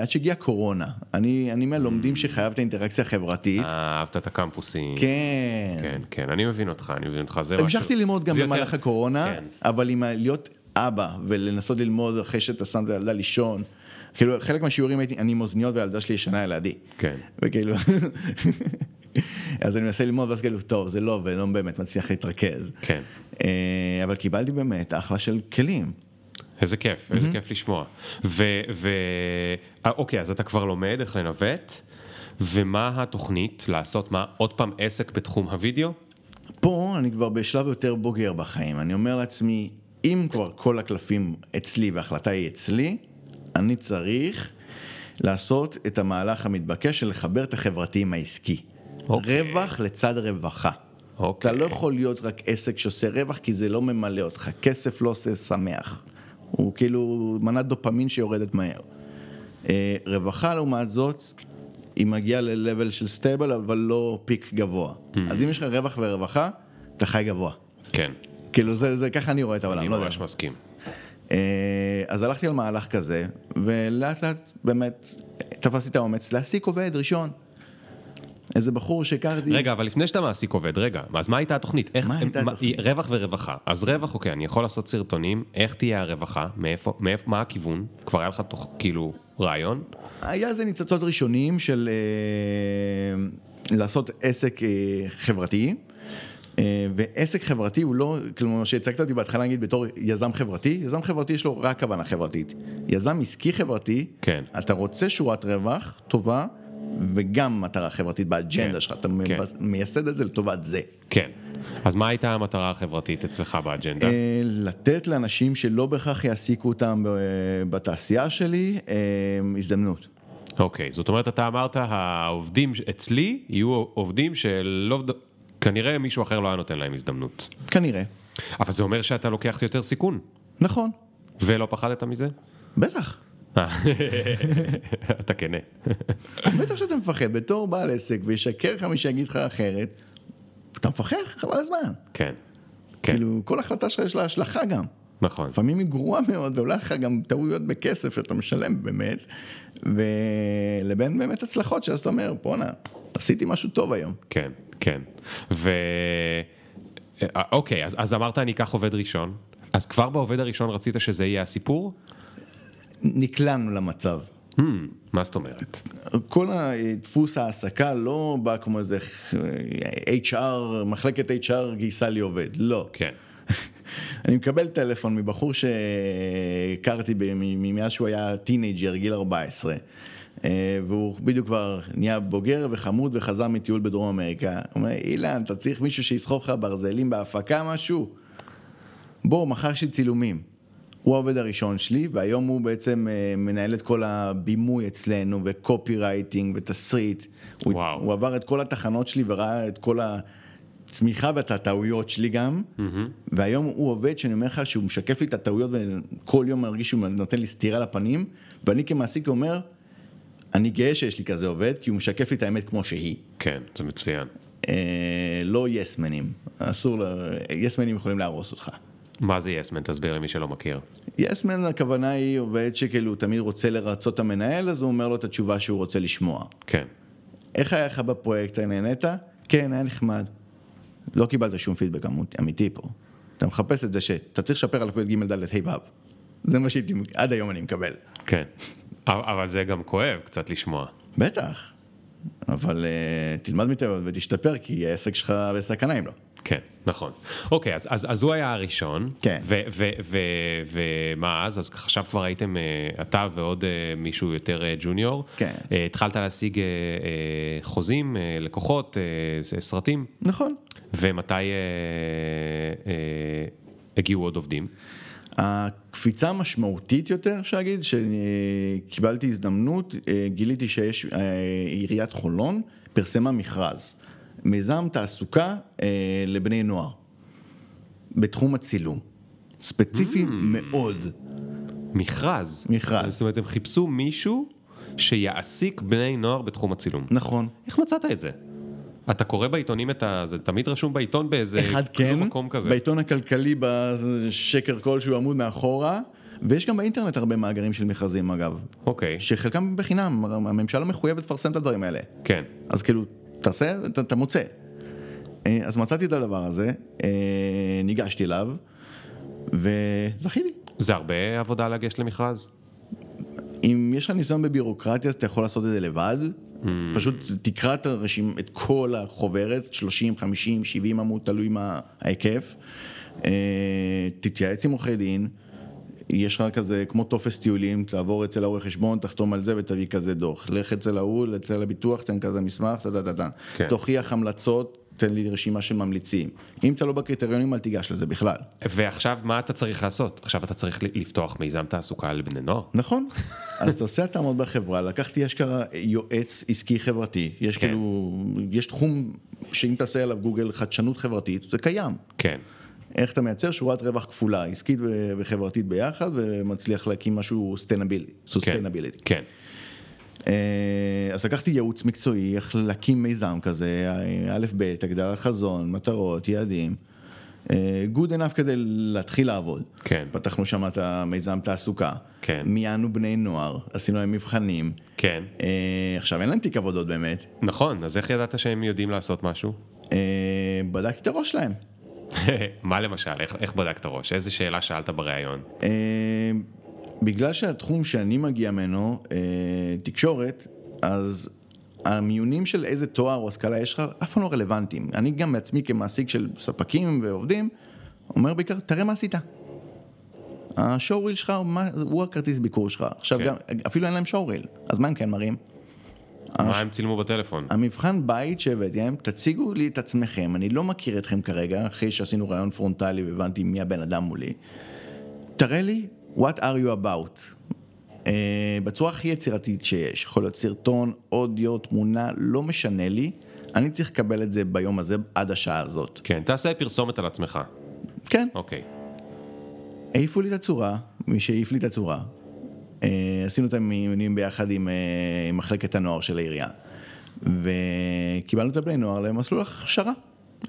עד שהגיעה קורונה. אני, אני מהלומדים שחייב את האינטראקציה החברתית. אה, אהבת את הקמפוסים. כן. כן, כן, אני מבין אותך, אני מבין אותך, זה. המשכתי ללמוד גם זה יותר- במהלך הקורונה, כן. אבל עם להיות אבא ולנסות ללמוד אחרי שאתה שם את הילדה לישון. כאילו, חלק מהשיעורים הייתי, אני עם אוזניות והילדה שלי ישנה לידי. כן. וכאילו, אז אני מנסה ללמוד, ואז כאילו, טוב, זה לא, ולא באמת מצליח להתרכז. כן. אה, אבל קיבלתי באמת אחלה של כלים. איזה כיף, איזה כיף לשמוע. ו... ו... אה, אוקיי, אז אתה כבר לומד איך לנווט, ומה התוכנית לעשות מה? עוד פעם עסק בתחום הוידאו? פה אני כבר בשלב יותר בוגר בחיים, אני אומר לעצמי, אם כבר כל הקלפים אצלי וההחלטה היא אצלי, אני צריך לעשות את המהלך המתבקש של לחבר את החברתי עם העסקי. אוקיי. רווח לצד רווחה. אוקיי. אתה לא יכול להיות רק עסק שעושה רווח, כי זה לא ממלא אותך. כסף לא עושה שמח. הוא כאילו מנת דופמין שיורדת מהר. אה, רווחה לעומת זאת, היא מגיעה ל-level של stable, אבל לא peak גבוה. Mm. אז אם יש לך רווח ורווחה, אתה חי גבוה. כן, כאילו זה, זה ככה אני רואה את העולם, אני לא יודע. ממש מסכים. אה, אז הלכתי על מהלך כזה, ולאט לאט באמת תפסתי את האומץ להעסיק עובד ראשון. איזה בחור שהכרתי. רגע, אבל לפני שאתה מעסיק עובד, רגע, אז מה הייתה התוכנית? איך, מה הייתה התוכנית? רווח ורווחה. אז רווח, אוקיי, אני יכול לעשות סרטונים, איך תהיה הרווחה, מאיפה, מאיפה, מה הכיוון? כבר היה לך תוך, כאילו, רעיון? היה איזה ניצוצות ראשונים של אה, לעשות עסק אה, חברתי. אה, ועסק חברתי הוא לא, כלומר שהצגת אותי בהתחלה נגיד בתור יזם חברתי, יזם חברתי יש לו רק כוונה חברתית. יזם עסקי חברתי, כן. אתה רוצה שורת רווח טובה וגם מטרה חברתית באג'נדה כן, שלך, אתה כן. מייסד את זה לטובת זה. כן. אז מה הייתה המטרה החברתית אצלך באג'נדה? אה, לתת לאנשים שלא בהכרח יעסיקו אותם בתעשייה שלי אה, הזדמנות. אוקיי, זאת אומרת, אתה אמרת, העובדים אצלי יהיו עובדים שלא, כנראה מישהו אחר לא היה נותן להם הזדמנות. כנראה. אבל זה אומר שאתה לוקח יותר סיכון, נכון, ולא פחדת מזה? בטח. אתה כנה. בטח שאתה מפחד, בתור בעל עסק, וישקר לך מי שיגיד לך אחרת, אתה מפחד, חבל הזמן. כן, כן, כאילו, כל החלטה שלך יש לה השלכה גם. נכון. לפעמים היא גרועה מאוד, ועולה לך גם טעויות בכסף שאתה משלם באמת, ולבין באמת הצלחות, שאז אתה אומר, בואנה, עשיתי משהו טוב היום. כן, כן. ו... אה, אוקיי, אז, אז אמרת אני אקח עובד ראשון, אז כבר בעובד הראשון רצית שזה יהיה הסיפור? נקלענו למצב. Hmm, מה זאת אומרת? כל הדפוס ההעסקה לא בא כמו איזה HR, מחלקת HR גייסה לי עובד, לא. כן, אני מקבל טלפון מבחור שהכרתי מאז שהוא היה teenager, גיל 14. אה, והוא בדיוק כבר נהיה בוגר וחמוד וחזר מטיול בדרום אמריקה. הוא אומר, אילן, אתה צריך מישהו שיסחוב לך ברזלים בהפקה משהו? בוא, מחר יש לי צילומים. הוא העובד הראשון שלי, והיום הוא בעצם אה, מנהל את כל הבימוי אצלנו, ו copywriting, ותסריט. הוא. הוא עבר את כל התחנות שלי וראה את כל הצמיחה ואת הטעויות שלי גם, והיום הוא עובד שאני אומר לך שהוא משקף לי את הטעויות, וכל יום מרגיש שהוא נותן לי סטירה לפנים, ואני כמעסיק אומר, אני גאה שיש לי כזה עובד, כי הוא משקף לי את האמת כמו שהיא. כן, זה מצוין. אה, לא יסמנים, אסור, יסמנים יכולים להרוס אותך. מה זה יסמן? תסביר למי שלא מכיר. יסמן הכוונה היא עובד שכאילו תמיד רוצה לרצות את המנהל, אז הוא אומר לו את התשובה שהוא רוצה לשמוע. כן, איך היה לך בפרויקט, נהנית? כן, היה נחמד. לא קיבלת שום פידבק אמ- אמיתי פה. אתה מחפש את זה שאתה צריך לשפר על אפילו ג' ד' ה' ו'. זה מה שהייתי, עד היום אני מקבל. כן. אבל אבל זה גם כואב קצת לשמוע. בטח. אבל uh, תלמד מטעויות ותשתפר, כי העסק שלך בסכנה אם לא. כן, נכון. אוקיי, אז, אז, אז הוא היה הראשון. כן. ו- ו- ו- ומה אז? אז עכשיו כבר הייתם, אה, אתה ועוד אה, מישהו יותר אה, ג'וניור. כן. התחלת להשיג חוזים, לקוחות, סרטים, נכון. ומתי הגיעו עוד עובדים? הקפיצה המשמעותית יותר, אפשר להגיד, שקיבלתי הזדמנות, גיליתי שיש עיריית חולון פרסמה מכרז, מיזם תעסוקה אה, לבני נוער, בתחום הצילום, ספציפי Mm. מאוד. מכרז. מכרז. זאת אומרת, הם חיפשו מישהו שיעסיק בני נוער בתחום הצילום. נכון. איך מצאת את זה? אתה קורא בעיתונים את ה... זה תמיד רשום בעיתון באיזה... אחד כאילו כן, מקום כזה. בעיתון הכלכלי בשקר כלשהו עמוד מאחורה, ויש גם באינטרנט הרבה מאגרים של מכרזים אגב, אוקיי, שחלקם בחינם, הממשלה מחויבת לפרסם את הדברים האלה. כן. אז כאילו, תעשה, אתה, אתה מוצא. אה, אז מצאתי את הדבר הזה, אה, ניגשתי אליו, וזכיתי. זה הרבה עבודה לגשת למכרז? אם יש לך ניסיון בבירוקרטיה, אז אתה יכול לעשות את זה לבד. Mm. פשוט תקרא את הרשימ... את כל החוברת, 30, 50, 70 עמוד, תלוי מה ההיקף. אה, תתייעץ עם עורכי דין. יש לך כזה, כמו טופס טיולים, תעבור אצל העורך חשבון, תחתום על זה ותביא כזה דוח. לך אצל ההוא, אצל הביטוח, תן כזה מסמך, טה טה טה. כן. תוכיח המלצות, תן לי רשימה של ממליצים. אם אתה לא בקריטריונים, אל תיגש לזה בכלל. ועכשיו מה אתה צריך לעשות? עכשיו אתה צריך לפתוח מיזם תעסוקה לבני נוער? נכון, אז אתה עושה התאמות בחברה, לקחתי אשכרה יועץ עסקי חברתי, יש כן. כאילו, יש תחום שאם תעשה עליו גוגל חדשנות חברתית, זה קיים. כן. איך אתה מייצר שורת רווח כפולה, עסקית וחברתית ביחד, ומצליח להקים משהו sustainability. כן. כן. אה, אז לקחתי ייעוץ מקצועי, איך להקים מיזם כזה, א' ב', הגדרת חזון, מטרות, יעדים. אה, good enough כדי להתחיל לעבוד. כן. פתחנו שם את המיזם תעסוקה. כן. מיינו בני נוער, עשינו להם מבחנים. כן. אה, עכשיו אין להם תיק עבודות באמת. נכון, אז איך ידעת שהם יודעים לעשות משהו? אה, בדקתי את הראש שלהם. מה למשל? איך, איך בדקת ראש? איזה שאלה שאלת בריאיון? אה, בגלל שהתחום שאני מגיע ממנו, אה, תקשורת, אז המיונים של איזה תואר או השכלה יש לך אף פעם לא רלוונטיים. אני גם מעצמי כמעסיק של ספקים ועובדים, אומר בעיקר, תראה מה עשית. השואו ריל שלך הוא, הכרטיס ביקור שלך. עכשיו כן. גם, אפילו אין להם שואו ריל, אז מה הם כן מראים? מה הם צילמו בטלפון? המבחן בית שהבאתי להם, תציגו לי את עצמכם, אני לא מכיר אתכם כרגע, אחרי שעשינו ראיון פרונטלי והבנתי מי הבן אדם מולי. תראה לי, what are you about? Uh, בצורה הכי יצירתית שיש, יכול להיות סרטון, אודיו, תמונה, לא משנה לי, אני צריך לקבל את זה ביום הזה עד השעה הזאת. כן, תעשה פרסומת על עצמך. כן, אוקיי. העיפו לי את הצורה, מי שהעיף לי את הצורה. Uh, עשינו את המיונים ביחד עם, uh, עם מחלקת הנוער של העירייה. וקיבלנו את הבני נוער למסלול הכשרה.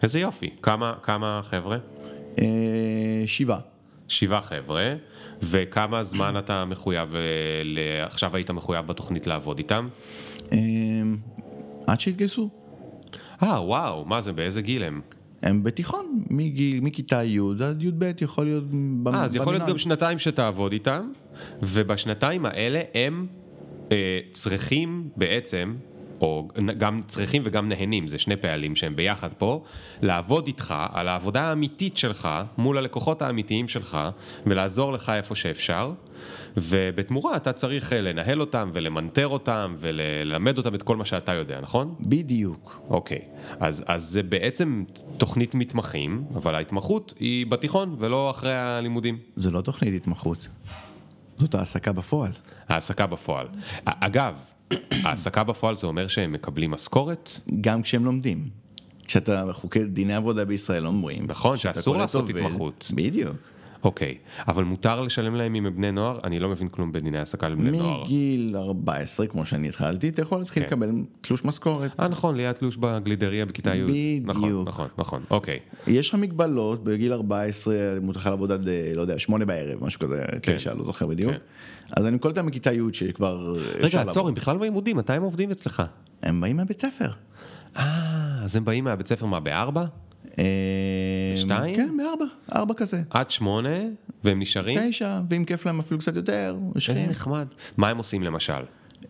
איזה יופי. כמה, כמה חבר'ה? אה, שבעה. שבעה חבר'ה. וכמה זמן אתה מחויב, אה, עכשיו היית מחויב בתוכנית לעבוד איתם? אה, עד שהתגייסו. אה, וואו, מה זה, באיזה גיל הם? הם בתיכון, מגיל, מכיתה י' עד י"ב יכול להיות אה, אז יכול להיות. גם שנתיים שתעבוד איתם, ובשנתיים האלה הם אה, צריכים בעצם, או גם צריכים וגם נהנים, זה שני פעלים שהם ביחד פה, לעבוד איתך על העבודה האמיתית שלך מול הלקוחות האמיתיים שלך, ולעזור לך איפה שאפשר, ובתמורה אתה צריך אה, לנהל אותם ולמנטר אותם וללמד אותם את כל מה שאתה יודע, נכון? בדיוק. אוקיי, אז, אז זה בעצם תוכנית מתמחים, אבל ההתמחות היא בתיכון ולא אחרי הלימודים. זו לא תוכנית התמחות, זאת העסקה בפועל. העסקה בפועל. אגב, העסקה בפועל זה אומר שהם מקבלים משכורת? גם כשהם לומדים. כשאתה בחוקי דיני עבודה בישראל אומרים. נכון, שאסור לעשות עובד- התמחות. בדיוק. אוקיי, אבל מותר לשלם להם אם הם בני נוער? אני לא מבין כלום בדיני העסקה לבני נוער. מגיל 14, כמו שאני התחלתי, אתה יכול להתחיל כן. לקבל תלוש משכורת. אה נכון, ליד תלוש בגלידריה בכיתה י'. נכון, בדיוק. נכון, נכון, אוקיי. יש לך מגבלות, בגיל 14 מותר לך לעבוד עד, אה, לא יודע, שמונה בערב, משהו כזה, תשע, לא זוכר בדיוק. כן. אז אני קולט מכיתה י' שכבר... אה, רגע. עצור, הם בכלל בעימודים, מתי הם עובדים אצלך? הם באים מהבית ספר. אה, אז הם באים מהבית ספר מה, בארבע? אה, שתיים? כן, בארבע, ארבע כזה. עד שמונה, והם נשארים? תשע, ואם כיף להם אפילו קצת יותר, איזה. נחמד. מה הם עושים למשל?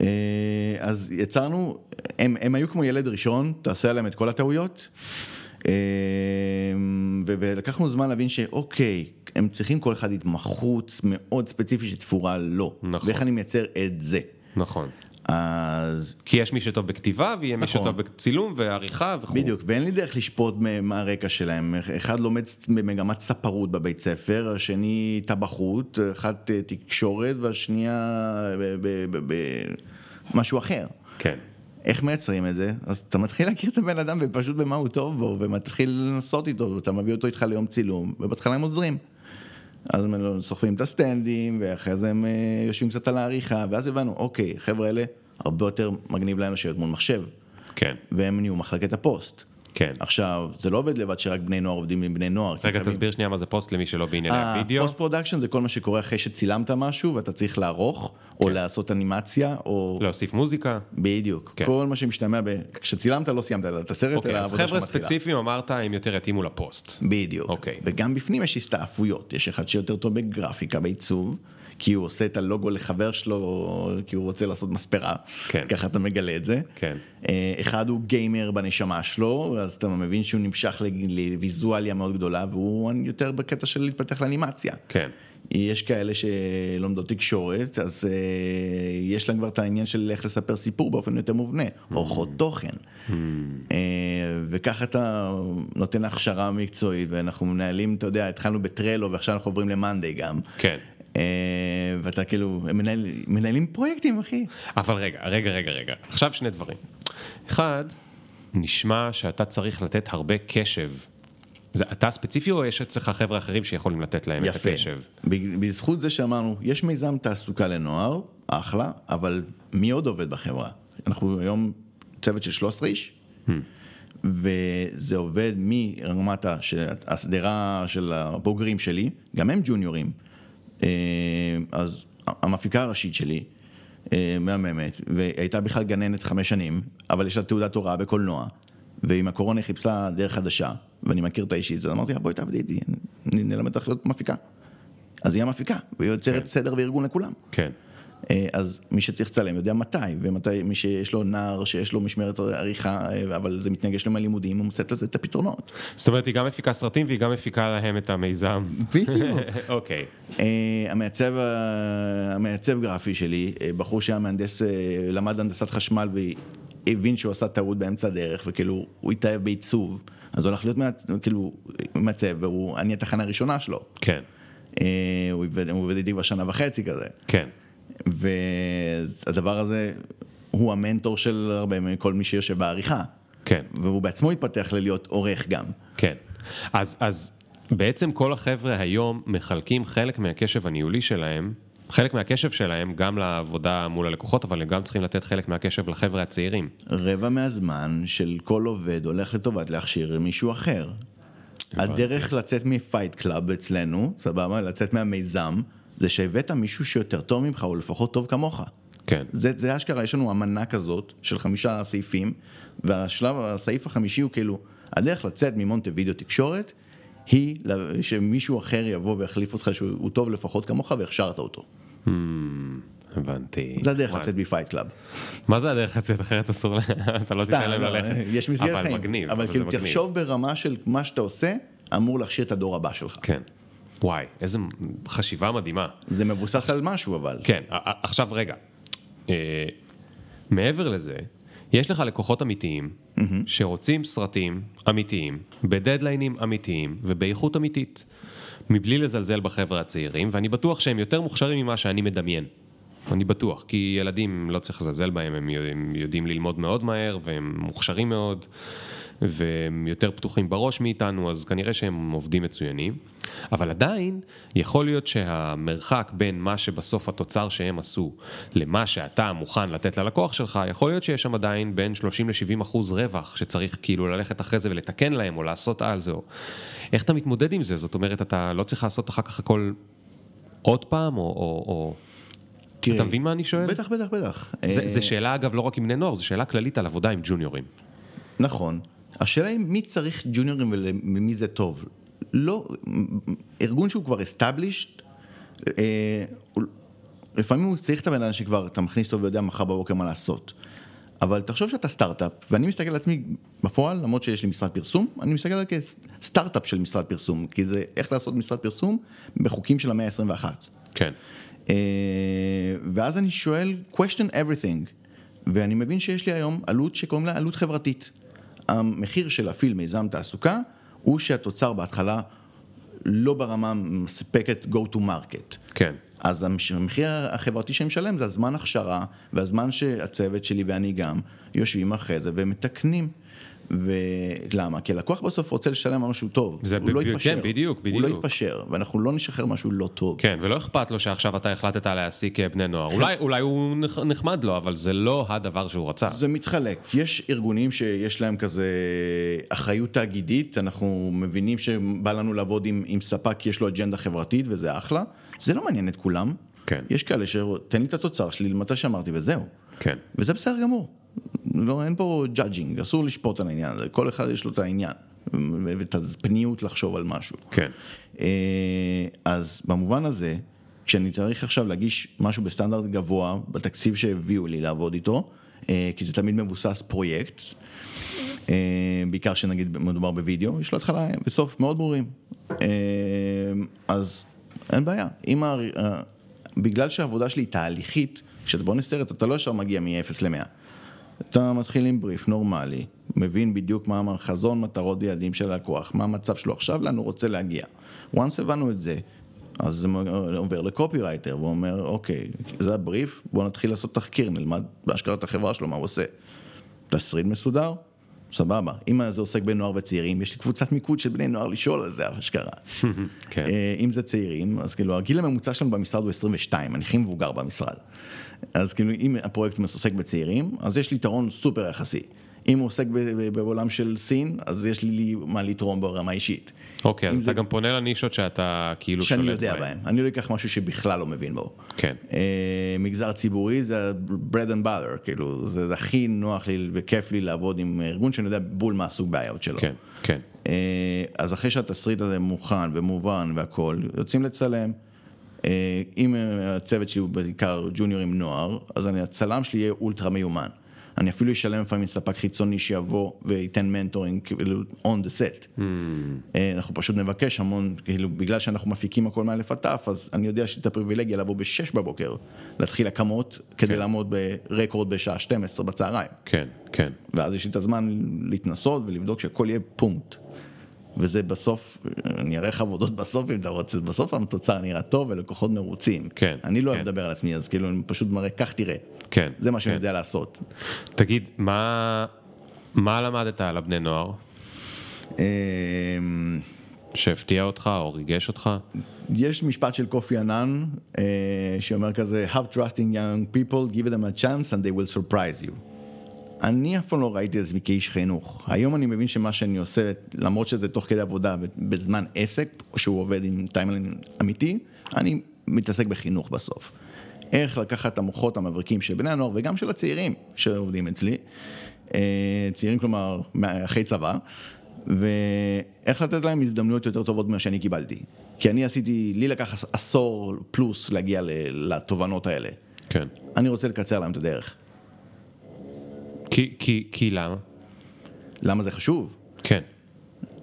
אה, אז יצרנו, הם, הם היו כמו ילד ראשון, תעשה עליהם את כל הטעויות. ו- ולקחנו זמן להבין שאוקיי, הם צריכים כל אחד התמחות מאוד ספציפית שתפורה לו. נכון. ואיך אני מייצר את זה. נכון. אז כי יש מי שטוב בכתיבה, ויהיה מי נכון. שטוב בצילום ועריכה וכו'. בדיוק, ואין לי דרך לשפוט מה- הרקע שלהם. אחד לומד במגמת ספרות בבית ספר, השני טבחות, אחד אה, תקשורת והשנייה במשהו אחר. כן. איך מייצרים את זה? אז אתה מתחיל להכיר את הבן אדם ופשוט במה הוא טוב בו, ומתחיל לנסות איתו, אתה מביא אותו איתך ליום צילום, ובהתחלה הם עוזרים. אז הם סוחבים את הסטנדים, ואחרי זה הם אה, יושבים קצת על העריכה, ואז הבנו, אוקיי, החבר'ה האלה, הרבה יותר מגניב להם לשבת מול מחשב, כן. והם נהיו מחלקת הפוסט. כן. עכשיו, זה לא עובד לבד שרק בני נוער עובדים עם בני נוער. רגע, תסביר שנייה מה זה פוסט למי שלא בענייני הוידאו. post production זה כל מה שקורה אחרי שצילמת משהו ואתה צריך לערוך, או כן. לעשות אנימציה, או... להוסיף מוזיקה. בדיוק. כן. כל מה שמשתמע ב... כשצילמת לא סיימת את הסרט, אוקיי, אלא אז חבר'ה. ספציפיים אמרת הם יותר יתאימו לפוסט. בדיוק. אוקיי. וגם בפנים יש הסתעפויות, יש אחד שיותר טוב בגרפיקה, בעיצוב, כי הוא עושה את הלוגו לחבר שלו, כי הוא רוצה לעשות מספרה. כן. ככה אתה מגלה את זה. כן. אה, אחד הוא גיימר בנשמה שלו, אז אתה מבין שהוא נמשך לוויזואליה מאוד גדולה, והוא יותר בקטע של להתפתח לאנימציה. כן. יש כאלה שלומדות תקשורת, אז uh, יש להם כבר את העניין של איך לספר סיפור באופן יותר מובנה, עורכות תוכן. Uh, וככה אתה נותן הכשרה מקצועית, ואנחנו מנהלים, אתה יודע, התחלנו בטרלו ועכשיו אנחנו עוברים למאנדיי גם. כן. Uh, ואתה כאילו, מנהל, מנהלים פרויקטים, אחי. אבל רגע, רגע, רגע, רגע. עכשיו שני דברים. אחד, נשמע שאתה צריך לתת הרבה קשב. זה אתה ספציפי או יש אצלך חבר'ה אחרים שיכולים לתת להם את יפה. הקשב? ב- בזכות זה שאמרנו, יש מיזם תעסוקה לנוער, אחלה, אבל מי עוד עובד בחברה? אנחנו היום צוות של 13 איש, וזה עובד מרמת השדרה של הבוגרים שלי, גם הם ג'וניורים. אה, אז המפיקה הראשית שלי, אה, מהממת, והייתה בכלל גננת חמש שנים, אבל יש לה תעודת הוראה בקולנוע, ועם הקורונה היא חיפשה דרך חדשה, ואני מכיר אותה אישית, אז אמרתי לה בואי תעבדי איתי, נלמד אותך להיות מפיקה. אז היא המפיקה, והיא יוצרת כן. סדר וארגון לכולם. כן. אה, אז מי שצריך לצלם יודע מתי, ומתי מי שיש לו נער שיש לו משמרת עריכה, אה, אבל זה מתנגש לו מהלימודים, הוא מוצאת לזה את הפתרונות. זאת אומרת, היא גם מפיקה סרטים והיא גם מפיקה להם את המיזם. בדיוק. אוקיי. אה, המעצב, המעצב גרפי שלי, בחור שהיה מהנדס, למד הנדסת חשמל והבין שהוא עשה טעות באמצע הדרך, וכאילו הוא התאהב בעיצוב, אז הוא הלך להיות כאילו מעצב, והוא, אני התחנה הראשונה שלו. כן. הוא עובד איתי כבר שנה וחצי כזה. כן. והדבר הזה הוא המנטור של הרבה מכל מי שיושב בעריכה. כן. והוא בעצמו התפתח ללהיות עורך גם. כן. אז, אז בעצם כל החבר'ה היום מחלקים חלק מהקשב הניהולי שלהם, חלק מהקשב שלהם גם לעבודה מול הלקוחות, אבל הם גם צריכים לתת חלק מהקשב לחבר'ה הצעירים. רבע מהזמן של כל עובד הולך לטובת להכשיר מישהו אחר. הדרך לצאת מ Fight Club אצלנו, סבבה? לצאת מהמיזם, זה שהבאת מישהו שיותר טוב ממך, או לפחות טוב כמוך. כן. זה, זה אשכרה, יש לנו אמנה כזאת של חמישה סעיפים, והשלב, הסעיף החמישי הוא כאילו, הדרך לצאת ממונטה וידאו תקשורת, היא שמישהו אחר יבוא ויחליף אותך שהוא טוב לפחות כמוך והכשרת אותו. הבנתי. זה הדרך וואי. לצאת מ Fight Club. מה זה הדרך לצאת? אחרת אסור. אתה לא תיתן להם לא, ללכת. יש מסגרת אבל חיים. מגניב. אבל כאילו. תחשוב ברמה של מה שאתה עושה, אמור להכשיר את הדור הבא שלך. כן. וואי, איזה חשיבה מדהימה. זה מבוסס על משהו אבל. כן, עכשיו רגע. אה, מעבר לזה, יש לך לקוחות אמיתיים שרוצים סרטים אמיתיים, בדדליינים אמיתיים ובאיכות אמיתית, מבלי לזלזל בחבר'ה הצעירים, ואני בטוח שהם יותר מוכשרים ממה שאני מדמיין. אני בטוח, כי ילדים לא צריך לזלזל בהם, הם יודעים ללמוד מאוד מהר והם מוכשרים מאוד והם יותר פתוחים בראש מאיתנו, אז כנראה שהם עובדים מצוינים. אבל עדיין, יכול להיות שהמרחק בין מה שבסוף התוצר שהם עשו למה שאתה מוכן לתת ללקוח שלך, יכול להיות שיש שם עדיין בין 30 ל-70 אחוז רווח, שצריך כאילו ללכת אחרי זה ולתקן להם או לעשות על זה. או... איך אתה מתמודד עם זה? זאת אומרת, אתה לא צריך לעשות אחר כך הכל עוד פעם, או... או, או... תראה, אתה מבין מה אני שואל? בטח, בטח, בטח. זה, אה, שאלה אגב לא רק עם בני נוער, זו שאלה כללית על עבודה עם ג'וניורים. נכון. השאלה היא מי צריך ג'וניורים ולמי זה טוב. לא, ארגון שהוא כבר established, אה, לפעמים הוא צריך את הבן אדם שכבר אתה מכניס אותו ויודע מחר בבוקר מה לעשות. אבל תחשוב שאתה סטארט-אפ, ואני מסתכל על עצמי בפועל, למרות שיש לי משרד פרסום, אני מסתכל על כסטארט-אפ של משרד פרסום, כי זה איך לעשות משרד פרסום בחוקים של המאה ה-21. כן. אה, ואז אני שואל question everything, ואני מבין שיש לי היום עלות שקוראים לה עלות חברתית. המחיר של להפעיל מיזם תעסוקה הוא שהתוצר בהתחלה לא ברמה מספקת go to market. כן. אז המחיר החברתי שאני משלם זה הזמן הכשרה והזמן שהצוות שלי ואני גם יושבים אחרי זה ומתקנים. ולמה? כי הלקוח בסוף רוצה לשלם על משהו טוב, זה הוא לא בדיוק, יתפשר, כן, בדיוק, הוא לא בדיוק. יתפשר, ואנחנו לא נשחרר משהו לא טוב. כן, ולא אכפת לו שעכשיו אתה החלטת להעסיק אה, בני נוער. אולי, אולי הוא נח- נחמד לו, אבל זה לא הדבר שהוא רצה. זה מתחלק, יש ארגונים שיש להם כזה אחריות תאגידית, אנחנו מבינים שבא לנו לעבוד עם, עם ספק יש לו אג'נדה חברתית וזה אחלה, זה לא מעניין את כולם, כן. יש כאלה שתן לי את התוצר שלי למתי שאמרתי וזהו, כן. וזה בסדר גמור, לא, אין פה judging, אסור לשפוט על העניין הזה, כל אחד יש לו את העניין, ואת הפניות לחשוב על משהו. כן. אה, אז במובן הזה, כשאני צריך עכשיו להגיש משהו בסטנדרט גבוה, בתקציב שהביאו לי לעבוד איתו, אה, כי זה תמיד מבוסס פרויקט, אה, בעיקר שנגיד מדובר בווידאו, יש לו התחלה וסוף מאוד ברורים. אז אין בעיה. אם. ה- בגלל שהעבודה שלי היא תהליכית, כשאתה בונה סרט אתה לא ישר מגיע מ-0 ל-100. אתה מתחיל עם בריף נורמלי, מבין בדיוק מה החזון, מטרות ויעדים של הלקוח, מה המצב שלו עכשיו, לאן הוא רוצה להגיע. once הבנו את זה, אז זה עובר לקופירייטר, והוא אומר, אוקיי, זה הבריף, בוא נתחיל לעשות תחקיר, נלמד בהשקעה את החברה שלו, מה הוא עושה. תסריט מסודר, סבבה. אם זה עוסק בנוער וצעירים, יש לי קבוצת מיקוד של בני נוער לשאול על זה, אשכרה. כן. אה, אם זה צעירים, אז כאילו הגיל הממוצע שלנו במשרד הוא 22, אני הכי מבוגר במשרד. אז כאילו אם הפרויקט עוסק בצעירים, אז יש לי יתרון סופר יחסי. אם הוא עוסק בעולם של סין, אז יש לי מה לתרום ברמה אישית. אוקיי, אז אתה גם פונה לנישות שאתה כאילו שולט שאני בהן. יודע בהם, אני לא אקח משהו שבכלל לא מבין בו. כן. אה, מגזר ציבורי זה bread and butter, כאילו, זה, זה הכי נוח לי וכיף לי לעבוד עם ארגון שאני יודע בול מה הסוג בעיות שלו. כן, כן. אה, אז אחרי שהתסריט הזה מוכן ומובן והכל, יוצאים לצלם. אה, אם אה, הצוות שלי הוא בעיקר ג'וניורים נוער, אז אני, הצלם שלי יהיה אולטרה מיומן. אני אפילו אשלם לפעמים לספק חיצוני שיבוא וייתן מנטורינג כאילו on the set. אה, אנחנו פשוט נבקש המון, כאילו בגלל שאנחנו מפיקים הכל מאלף עד תף, אז אני יודע שיש לי את הפריבילגיה לבוא בשש בבוקר, להתחיל הקמות כדי לעמוד ברקורד בשעה 12 בצהריים. כן, כן. ואז יש לי את הזמן להתנסות ולבדוק שהכל יהיה פונקט. וזה בסוף, אני אראה לך עבודות בסוף אם אתה רוצה, בסוף התוצר נראה טוב ולקוחות מרוצים. כן, אני לא אוהב כן. לדבר על עצמי, אז כאילו אני פשוט מראה, קח תראה. כן. זה מה שאני כן. יודע לעשות. תגיד, מה, מה למדת על הבני נוער אמ, שהפתיע אותך או ריגש אותך? יש משפט של קופי אנאן אה, שאומר כזה, have trust in young people, give them a chance and they will surprise you. אני אף פעם לא ראיתי את עצמי כאיש חינוך. היום אני מבין שמה שאני עושה, למרות שזה תוך כדי עבודה בזמן עסק, שהוא עובד עם timeline אמיתי, אני מתעסק בחינוך בסוף. איך לקחת את המוחות המבריקים של בני הנוער וגם של הצעירים שעובדים אצלי, אה, צעירים כלומר אחרי צבא, ואיך לתת להם הזדמנויות יותר טובות ממה שאני קיבלתי. כי אני עשיתי, לי לקח עשור פלוס להגיע לתובנות האלה. כן. אני רוצה לקצר להם את הדרך. כי, כי, כי למה? למה זה חשוב? כן.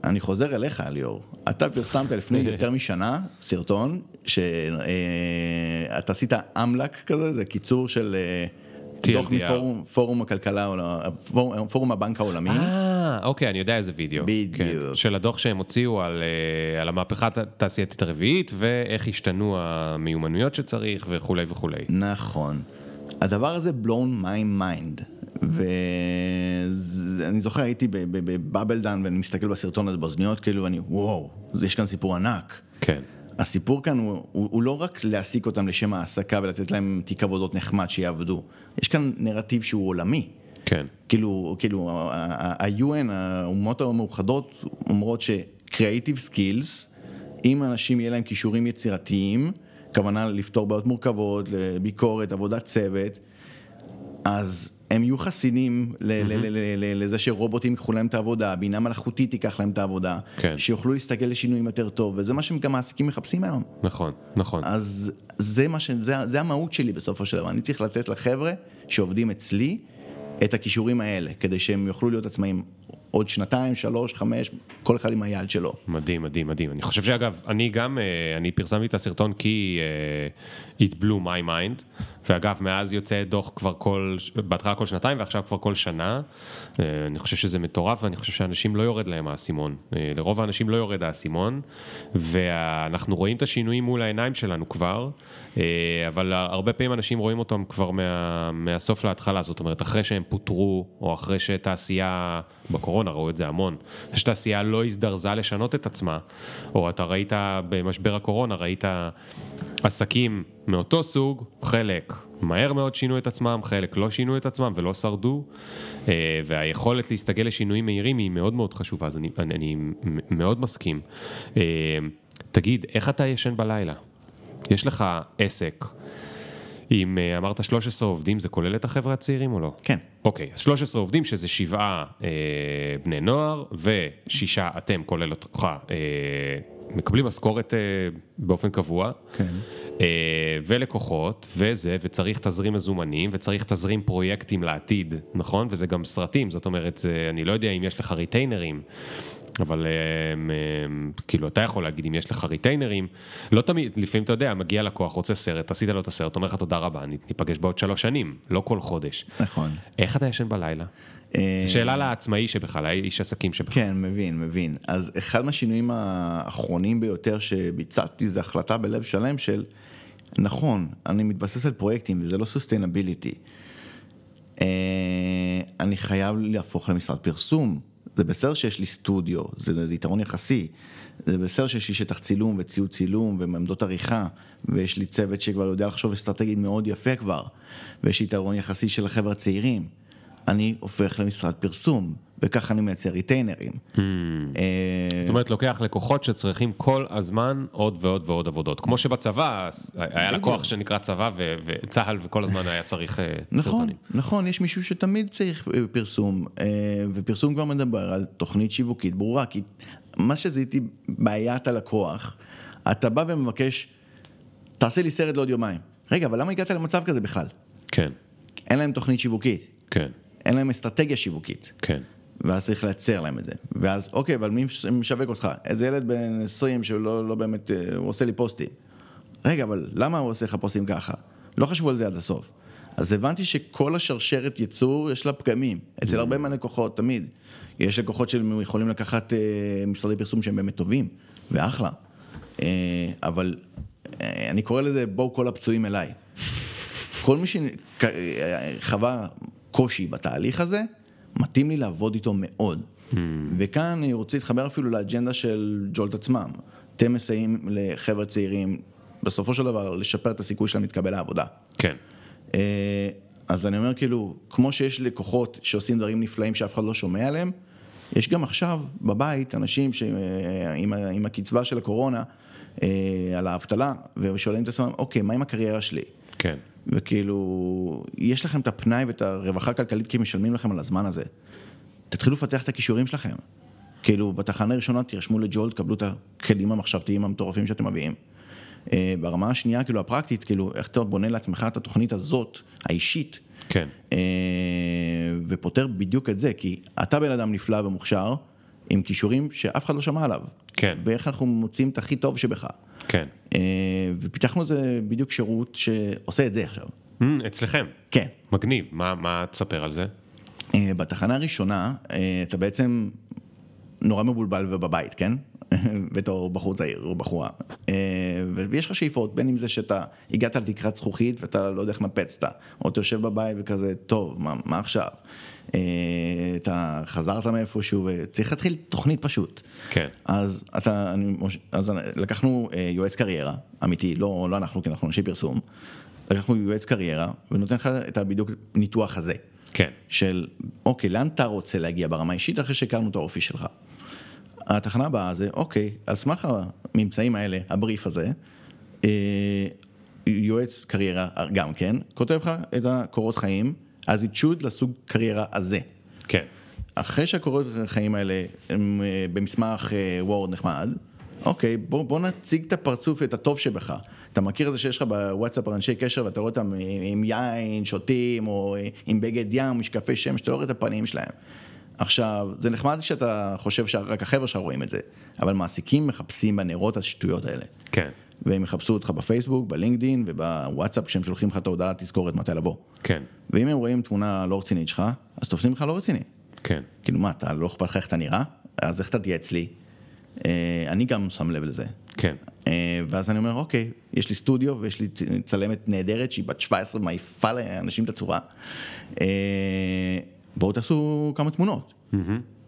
אני חוזר אליך, ליאור. אתה פרסמת לפני יותר משנה סרטון, שאתה עשית אמל"ק כזה, זה קיצור של אה, דוח. מפורום פורום הכלכלה, פורום- פורום הבנק העולמי. אה, אוקיי, אני יודע איזה וידאו. בדיוק. כן, של הדוח שהם הוציאו על, אה, על המהפכה התעשייתית הרביעית, ואיך השתנו המיומנויות שצריך וכולי וכולי. נכון. הדבר הזה blown my mind. ואני זוכר הייתי בבאבל דן ואני מסתכל בסרטון הזה באוזניות כאילו ואני וואו, יש כאן סיפור ענק. כן. הסיפור כאן הוא, הוא, הוא לא רק להעסיק אותם לשם העסקה ולתת להם תיק עבודות נחמד שיעבדו, יש כאן נרטיב שהוא עולמי. כן. כאילו, כאילו, ה-UN, האומות המאוחדות, אומרות ש-Creative Skills, אם אנשים יהיה להם כישורים יצירתיים, כוונה לפתור בעיות מורכבות, לביקורת, עבודת צוות, אז הם יהיו חסינים לזה שרובוטים ייקחו להם את העבודה, בינה מלאכותית תיקח להם את העבודה, כן. שיוכלו להסתגל לשינויים יותר טוב, וזה מה שגם מעסיקים מחפשים היום. נכון, נכון. אז זה, מה ש... זה, זה המהות שלי בסופו של דבר, אני צריך לתת לחבר'ה שעובדים אצלי את הכישורים האלה, כדי שהם יוכלו להיות עצמאים עוד שנתיים, שלוש, חמש, כל אחד עם היעד שלו. מדהים, מדהים, מדהים. אני חושב שאגב, אני גם, אה, אני פרסמתי את הסרטון כי uh, it blew my mind, ואגב, מאז יוצא דוח כבר כל, בהתחלה כל שנתיים ועכשיו כבר כל שנה. Uh, אני חושב שזה מטורף ואני חושב שאנשים לא יורד להם האסימון. Uh, לרוב האנשים לא יורד האסימון, ואנחנו רואים את השינויים מול העיניים שלנו כבר, אבל הרבה פעמים אנשים רואים אותם כבר מה, מהסוף להתחלה, זאת אומרת, אחרי שהם פוטרו, או אחרי שתעשייה, בקורונה ראו את זה המון, שתעשייה לא הזדרזה לשנות את עצמה, או אתה ראית במשבר הקורונה, ראית עסקים מאותו סוג, חלק מהר מאוד שינו את עצמם, חלק לא שינו את עצמם ולא שרדו, אה, והיכולת להסתגל לשינויים מהירים היא מאוד מאוד חשובה, אז אני, אני, אני מאוד מסכים. אה, תגיד, איך אתה ישן בלילה? יש לך עסק. אם אה, אמרת 13 עובדים, זה כולל את החבר'ה הצעירים או לא? כן. אוקיי, אז 13 עובדים שזה שבעה אה, בני נוער ושישה אתם, כולל אותך, אה, מקבלים משכורת אה, באופן קבוע. כן. אה, ולקוחות, וזה, וצריך תזרים מזומנים, וצריך תזרים פרויקטים לעתיד, נכון? וזה גם סרטים, זאת אומרת, זה, אני לא יודע אם יש לך ריטיינרים. אבל הם, הם, כאילו אתה יכול להגיד אם יש לך ריטיינרים, לא תמיד, לפעמים אתה יודע, מגיע לקוח, רוצה סרט, עשית לו את הסרט, אומר לך תודה רבה, ניפגש בעוד שלוש שנים, לא כל חודש. נכון. איך אתה ישן בלילה? זו שאלה לעצמאי שבכלל, האיש עסקים שבכלל. כן, מבין, מבין. אז אחד מהשינויים האחרונים ביותר שביצעתי זה החלטה בלב שלם של, נכון, אני מתבסס על פרויקטים וזה לא sustainability. אני חייב להפוך למשרד פרסום. זה בסדר שיש לי סטודיו, זה, זה יתרון יחסי. זה בסדר שיש לי שטח צילום וציוד צילום ועמדות עריכה, ויש לי צוות שכבר יודע לחשוב אסטרטגית מאוד יפה כבר, ויש לי יתרון יחסי של החבר'ה הצעירים. אני הופך למשרד פרסום, וככה אני מייצר ריטיינרים. Hmm. זאת אומרת, לוקח לקוחות שצריכים כל הזמן עוד ועוד ועוד עבודות. כמו שבצבא, היה לקוח שנקרא צבא וצה"ל וכל הזמן היה צריך אה, נכון, סרטונים. נכון, יש מישהו שתמיד צריך אה, פרסום, אה, ופרסום כבר מדבר על תוכנית שיווקית ברורה, כי מה שזיהיתי בעיית הלקוח, אתה בא ומבקש, תעשה לי סרט לעוד יומיים. רגע, אבל למה הגעת למצב כזה בכלל? כן. אין להם תוכנית שיווקית. כן. אין להם אסטרטגיה שיווקית. כן. ואז צריך לייצר להם את זה. ואז, אוקיי, אבל מי משווק אותך? איזה ילד בן 20 שהוא לא, באמת, אה, הוא עושה לי פוסטים. רגע, אבל למה הוא עושה לך פוסטים ככה? לא חשבו על זה עד הסוף. אז הבנתי שכל השרשרת ייצור, יש לה פגמים. אצל הרבה מהלקוחות, תמיד. יש לקוחות שהם יכולים לקחת אה, משרדי פרסום שהם באמת טובים, ואחלה. אה, אבל אה, אני קורא לזה, בואו כל הפצועים אליי. כל מי שחווה קושי בתהליך הזה, מתאים לי לעבוד איתו מאוד. Mm. וכאן אני רוצה להתחבר אפילו לאג'נדה של ג'ולט עצמם. אתם מסייעים לחבר'ה צעירים, בסופו של דבר, לשפר את הסיכוי שלהם להתקבל לעבודה. כן. אה, אז אני אומר כאילו, כמו שיש לקוחות שעושים דברים נפלאים שאף אחד לא שומע עליהם, יש גם עכשיו בבית אנשים שעם אה, עם הקצבה של הקורונה, אה, על האבטלה, ושואלים את עצמם, אוקיי, מה עם הקריירה שלי? כן. וכאילו, יש לכם את הפנאי ואת הרווחה הכלכלית כי משלמים לכם על הזמן הזה. תתחילו לפתח את הכישורים שלכם. כאילו, בתחנה הראשונה תרשמו לג'ולט, קבלו את הכלים המחשבתיים המטורפים שאתם מביאים. אה, ברמה השנייה, כאילו, הפרקטית, כאילו, איך אתה בונה לעצמך את התוכנית הזאת, האישית. כן. אה, ופותר בדיוק את זה, כי אתה בן אדם נפלא ומוכשר, עם כישורים שאף אחד לא שמע עליו. כן. ואיך אנחנו מוצאים את הכי טוב שבך. כן. אה, ופיתחנו איזה בדיוק שירות שעושה את זה עכשיו. Mm, אצלכם? כן. מגניב, מה, מה תספר על זה? אה, בתחנה הראשונה, אה, אתה בעצם נורא מבולבל ובבית, כן? בתור בחור צעיר או בחורה. ויש לך שאיפות, בין אם זה שאתה הגעת לתקרת זכוכית ואתה לא יודע איך לנפץ אותה, או אתה יושב בבית וכזה, טוב, מה, מה עכשיו? אתה חזרת מאיפשהו וצריך להתחיל תוכנית פשוט. כן. אז, אתה, אני, אז לקחנו יועץ קריירה, אמיתי, לא, לא אנחנו, כי אנחנו אנשי פרסום. לקחנו יועץ קריירה ונותן לך את הבדיוק ניתוח הזה. כן. של, אוקיי, לאן אתה רוצה להגיע ברמה האישית אחרי שהכרנו את האופי שלך? התחנה הבאה זה, אוקיי, על סמך הממצאים האלה, הבריף הזה, אה, יועץ קריירה גם כן, כותב לך את הקורות חיים, אז should לסוג קריירה הזה. כן. אחרי שהקורות חיים האלה הם אה, במסמך וורד נחמד, אוקיי, בוא, בוא נציג את הפרצוף ואת הטוב שבך. אתה מכיר את זה שיש לך בוואטסאפ אנשי קשר ואתה רואה אותם עם יין, שותים, או עם בגד ים, משקפי שמש, אתה לא רואה את הפנים שלהם. עכשיו, זה נחמד שאתה חושב שרק החבר'ה שלך רואים את זה, אבל מעסיקים מחפשים בנרות השטויות האלה. כן, והם יחפשו אותך בפייסבוק, בלינקדין ובוואטסאפ כשהם שולחים לך את ההודעה תזכורת מתי לבוא. כן, ואם הם רואים תמונה לא רצינית שלך, אז תופסים לך לא רציני. כן, כאילו מה, אתה לא אכפת לך איך אתה נראה? אז איך אתה תהיה אצלי? אה, אני גם שם לב לזה. כן, אה, ואז אני אומר, אוקיי, יש לי סטודיו ויש לי צלמת נהדרת שהיא בת 17, מעיפה לאנשים את הצורה. אה, בואו תעשו כמה תמונות.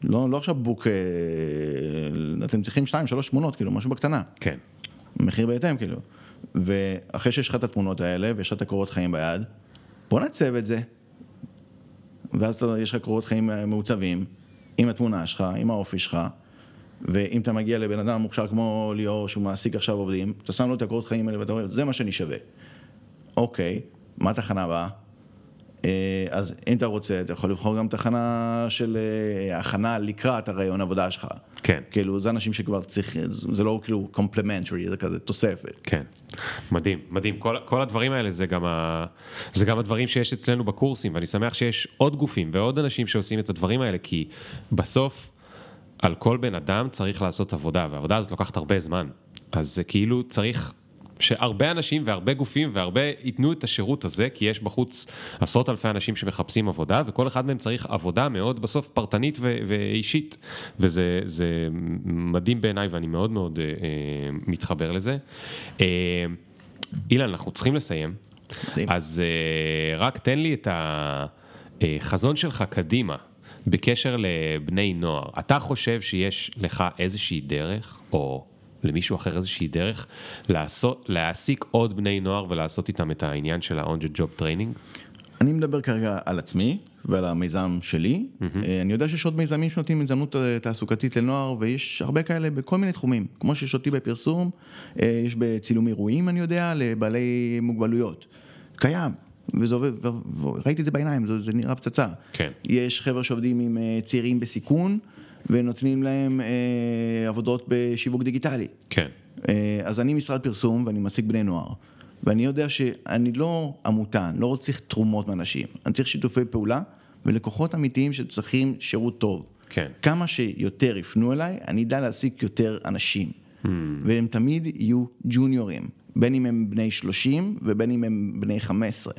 לא, לא עכשיו בוק, אה, אתם צריכים שתיים, שלוש תמונות, כאילו, משהו בקטנה. כן, מחיר בהתאם, כאילו. ואחרי שיש לך את התמונות האלה, ויש לך את הקורות חיים ביד, בוא נעצב את זה. ואז יש לך קורות חיים אה, מעוצבים, עם התמונה שלך, עם האופי שלך, ואם אתה מגיע לבן אדם מוכשר כמו ליאור, שהוא מעסיק עכשיו עובדים, אתה שם לו את הקורות חיים האלה ואתה אומר, זה מה שאני שווה. אוקיי, מה התחנה הבאה? אה, אז אם אתה רוצה, אתה יכול לבחור גם תחנה של אה, הכנה לקראת הריאיון עבודה שלך. כן. כאילו, זה אנשים שכבר צריך, זה לא כאילו complementary, זה כזה תוספת. כן, מדהים, מדהים. כל, כל הדברים האלה זה גם, ה, זה גם הדברים שיש אצלנו בקורסים, ואני שמח שיש עוד גופים ועוד אנשים שעושים את הדברים האלה, כי בסוף על כל בן אדם צריך לעשות עבודה, והעבודה הזאת לוקחת הרבה זמן. אז זה כאילו צריך שהרבה אנשים והרבה גופים והרבה ייתנו את השירות הזה, כי יש בחוץ עשרות אלפי אנשים שמחפשים עבודה, וכל אחד מהם צריך עבודה מאוד בסוף פרטנית ו- ואישית. וזה זה מדהים בעיניי, ואני מאוד מאוד אה, אה, מתחבר לזה. אה, אילן, אנחנו צריכים לסיים. מדהים. אז אה, רק תן לי את החזון שלך קדימה. בקשר לבני נוער, אתה חושב שיש לך איזושהי דרך, או למישהו אחר איזושהי דרך, לעשות, להעסיק עוד בני נוער ולעשות איתם את העניין של ה-on the job training? אני מדבר כרגע על עצמי ועל המיזם שלי. אה, אני יודע שיש עוד מיזמים שנותנים הזדמנות אה, תעסוקתית לנוער, ויש הרבה כאלה בכל מיני תחומים. כמו שיש אותי בפרסום, אה, יש בצילום אירועים, אני יודע, לבעלי מוגבלויות. קיים. וזה עובד, וראיתי את זה בעיניים, זה, זה נראה פצצה. כן. יש חבר'ה שעובדים עם צעירים בסיכון, ונותנים להם אה, עבודות בשיווק דיגיטלי. כן, אה, אז אני משרד פרסום ואני מעסיק בני נוער. ואני יודע שאני לא עמותה, אני לא צריך תרומות מאנשים. אני צריך שיתופי פעולה ולקוחות אמיתיים שצריכים שירות טוב. כן. כמה שיותר יפנו אליי, אני אדע להעסיק יותר אנשים. והם תמיד יהיו ג'וניורים, בין אם הם בני 30 ובין אם הם בני 15.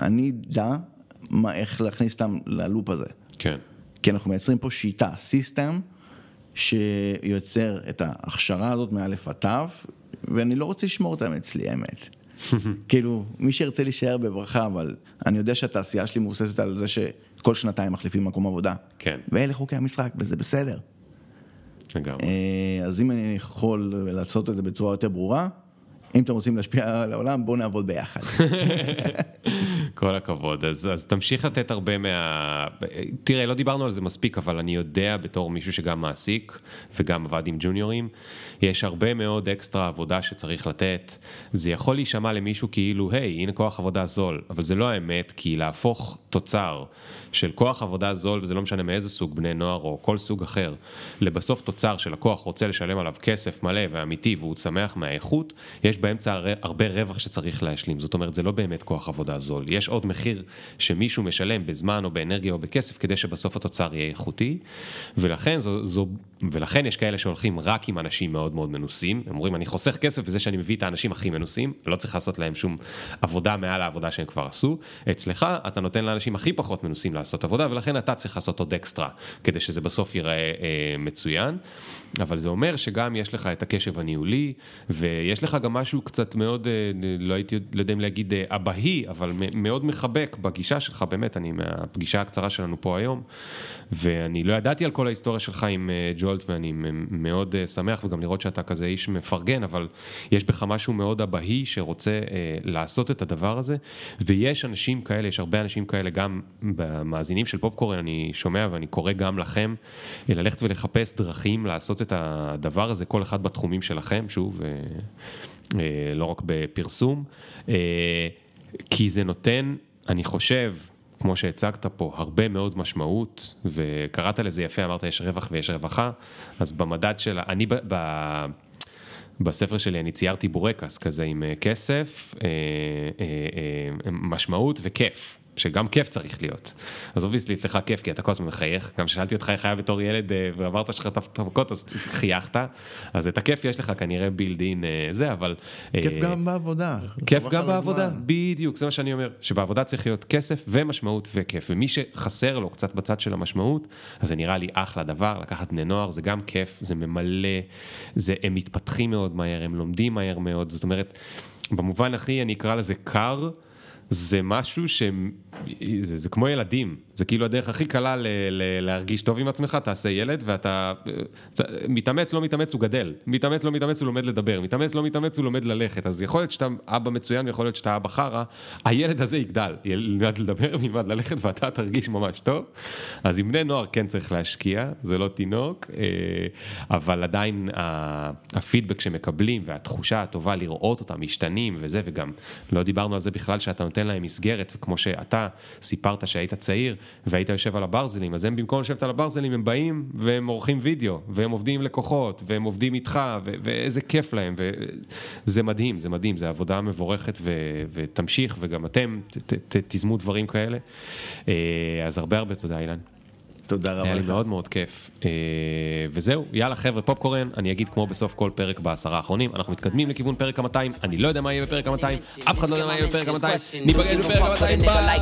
אני אדע מה, איך להכניס אותם ללופ הזה. כן, כי אנחנו מייצרים פה שיטה, סיסטם, שיוצר את ההכשרה הזאת מאלף עד תו, ואני לא רוצה לשמור אותם אצלי, האמת. כאילו, מי שירצה להישאר בברכה, אבל אני יודע שהתעשייה שלי מבוססת על זה שכל שנתיים מחליפים מקום עבודה. כן, ואלה חוקי המשחק, וזה בסדר. לגמרי. אה, אז אם אני יכול לעשות את זה בצורה יותר ברורה, אם אתם רוצים להשפיע על העולם, בואו נעבוד ביחד. כל הכבוד. אז, אז תמשיך לתת הרבה מה... תראה, לא דיברנו על זה מספיק, אבל אני יודע בתור מישהו שגם מעסיק וגם עבד עם ג'וניורים, יש הרבה מאוד אקסטרה עבודה שצריך לתת. זה יכול להישמע למישהו כאילו, היי, הנה כוח עבודה זול, אבל זה לא האמת, כי להפוך תוצר של כוח עבודה זול, וזה לא משנה מאיזה סוג בני נוער או כל סוג אחר, לבסוף תוצר שלקוח רוצה לשלם עליו כסף מלא ואמיתי והוא שמח מהאיכות, יש באמצע הר- הרבה רווח שצריך להשלים. זאת אומרת, זה לא באמת כוח עבודה זול. יש עוד מחיר שמישהו משלם בזמן או באנרגיה או בכסף כדי שבסוף התוצר יהיה איכותי, ולכן, זו, זו, ולכן יש כאלה שהולכים רק עם אנשים מאוד מאוד מנוסים. הם אומרים, אני חוסך כסף בזה שאני מביא את האנשים הכי מנוסים, לא צריך לעשות להם שום עבודה מעל העבודה שהם כבר עשו. אצלך, אתה נותן הכי פחות מנוסים לעשות עבודה, ולכן אתה צריך לעשות עוד אקסטרה, כדי שזה בסוף ייראה אה, מצוין. אבל זה אומר שגם יש לך את הקשב הניהולי, ויש לך גם משהו קצת מאוד, אה, לא הייתי לא יודע אם להגיד אה, אבהי, אבל מ- מאוד מחבק בגישה שלך, באמת, אני מהפגישה הקצרה שלנו פה היום, ואני לא ידעתי על כל ההיסטוריה שלך עם אה, ג'ולט, ואני מאוד אה, שמח, וגם לראות שאתה כזה איש מפרגן, אבל יש בך משהו מאוד אבהי שרוצה אה, לעשות את הדבר הזה, ויש אנשים כאלה, יש הרבה אנשים כאלה, גם במאזינים של פופקורן, אני שומע ואני קורא גם לכם, ללכת ולחפש דרכים לעשות את הדבר הזה, כל אחד בתחומים שלכם, שוב, אה, אה, לא רק בפרסום, אה, כי זה נותן, אני חושב, כמו שהצגת פה, הרבה מאוד משמעות, וקראת לזה יפה, אמרת יש רווח ויש רווחה, אז במדד של, אני ב... ב בספר שלי אני ציירתי בורקס כזה עם כסף, משמעות וכיף. שגם כיף צריך להיות. אז obviously אצלך כיף, כי אתה כל הזמן מחייך. גם כששאלתי אותך איך היה בתור ילד אה, ועברת שלך את המכות, אז חייכת. אז את הכיף יש לך כנראה built in אה, זה, אבל... אה, כיף גם בעבודה. כיף גם בעבודה, בדיוק, זה מה שאני אומר. שבעבודה צריך להיות כסף ומשמעות וכיף. ומי שחסר לו קצת בצד של המשמעות, אז זה נראה לי אחלה דבר, לקחת בני נוער, זה גם כיף, זה ממלא, זה, הם מתפתחים מאוד מהר, הם לומדים מהר מאוד. זאת אומרת, במובן הכי, אני אקרא לזה קר. זה משהו ש... זה, זה כמו ילדים, זה כאילו הדרך הכי קלה ל, ל, להרגיש טוב עם עצמך, תעשה ילד ואתה מתאמץ, לא מתאמץ, הוא גדל, מתאמץ, לא מתאמץ, הוא לומד לדבר, מתאמץ, לא מתאמץ, הוא לומד ללכת, אז יכול להיות שאתה אבא מצוין ויכול להיות שאתה אבא חרא, הילד הזה יגדל, ילמד לדבר, ילמד ללכת ואתה תרגיש ממש טוב, אז עם בני נוער כן צריך להשקיע, זה לא תינוק, אה, אבל עדיין הפידבק שמקבלים והתחושה הטובה לראות אותם משתנים וזה, וגם לא דיברנו על זה בכלל שאתה נותן להם מסגרת, וכמו שאתה סיפרת שהיית צעיר והיית יושב על הברזלים, אז הם במקום לשבת על הברזלים הם באים והם עורכים וידאו, והם עובדים עם לקוחות, והם עובדים איתך, ו- ואיזה כיף להם, וזה מדהים, זה מדהים, זו עבודה מבורכת ו- ותמשיך, וגם אתם ת- ת- תיזמו דברים כאלה. אה, אז הרבה הרבה תודה אילן. תודה רבה לך. היה לי מאוד מאוד כיף. אה, וזהו, יאללה חבר'ה, פופקורן, אני אגיד כמו בסוף כל פרק בעשרה האחרונים, אנחנו מתקדמים לכיוון פרק המאתיים, אני לא יודע מה יהיה בפרק המאתיים, אף אחד לא יודע מה יהיה בפרק המאתיים, ניפגש בפרק המאתיים, ביי!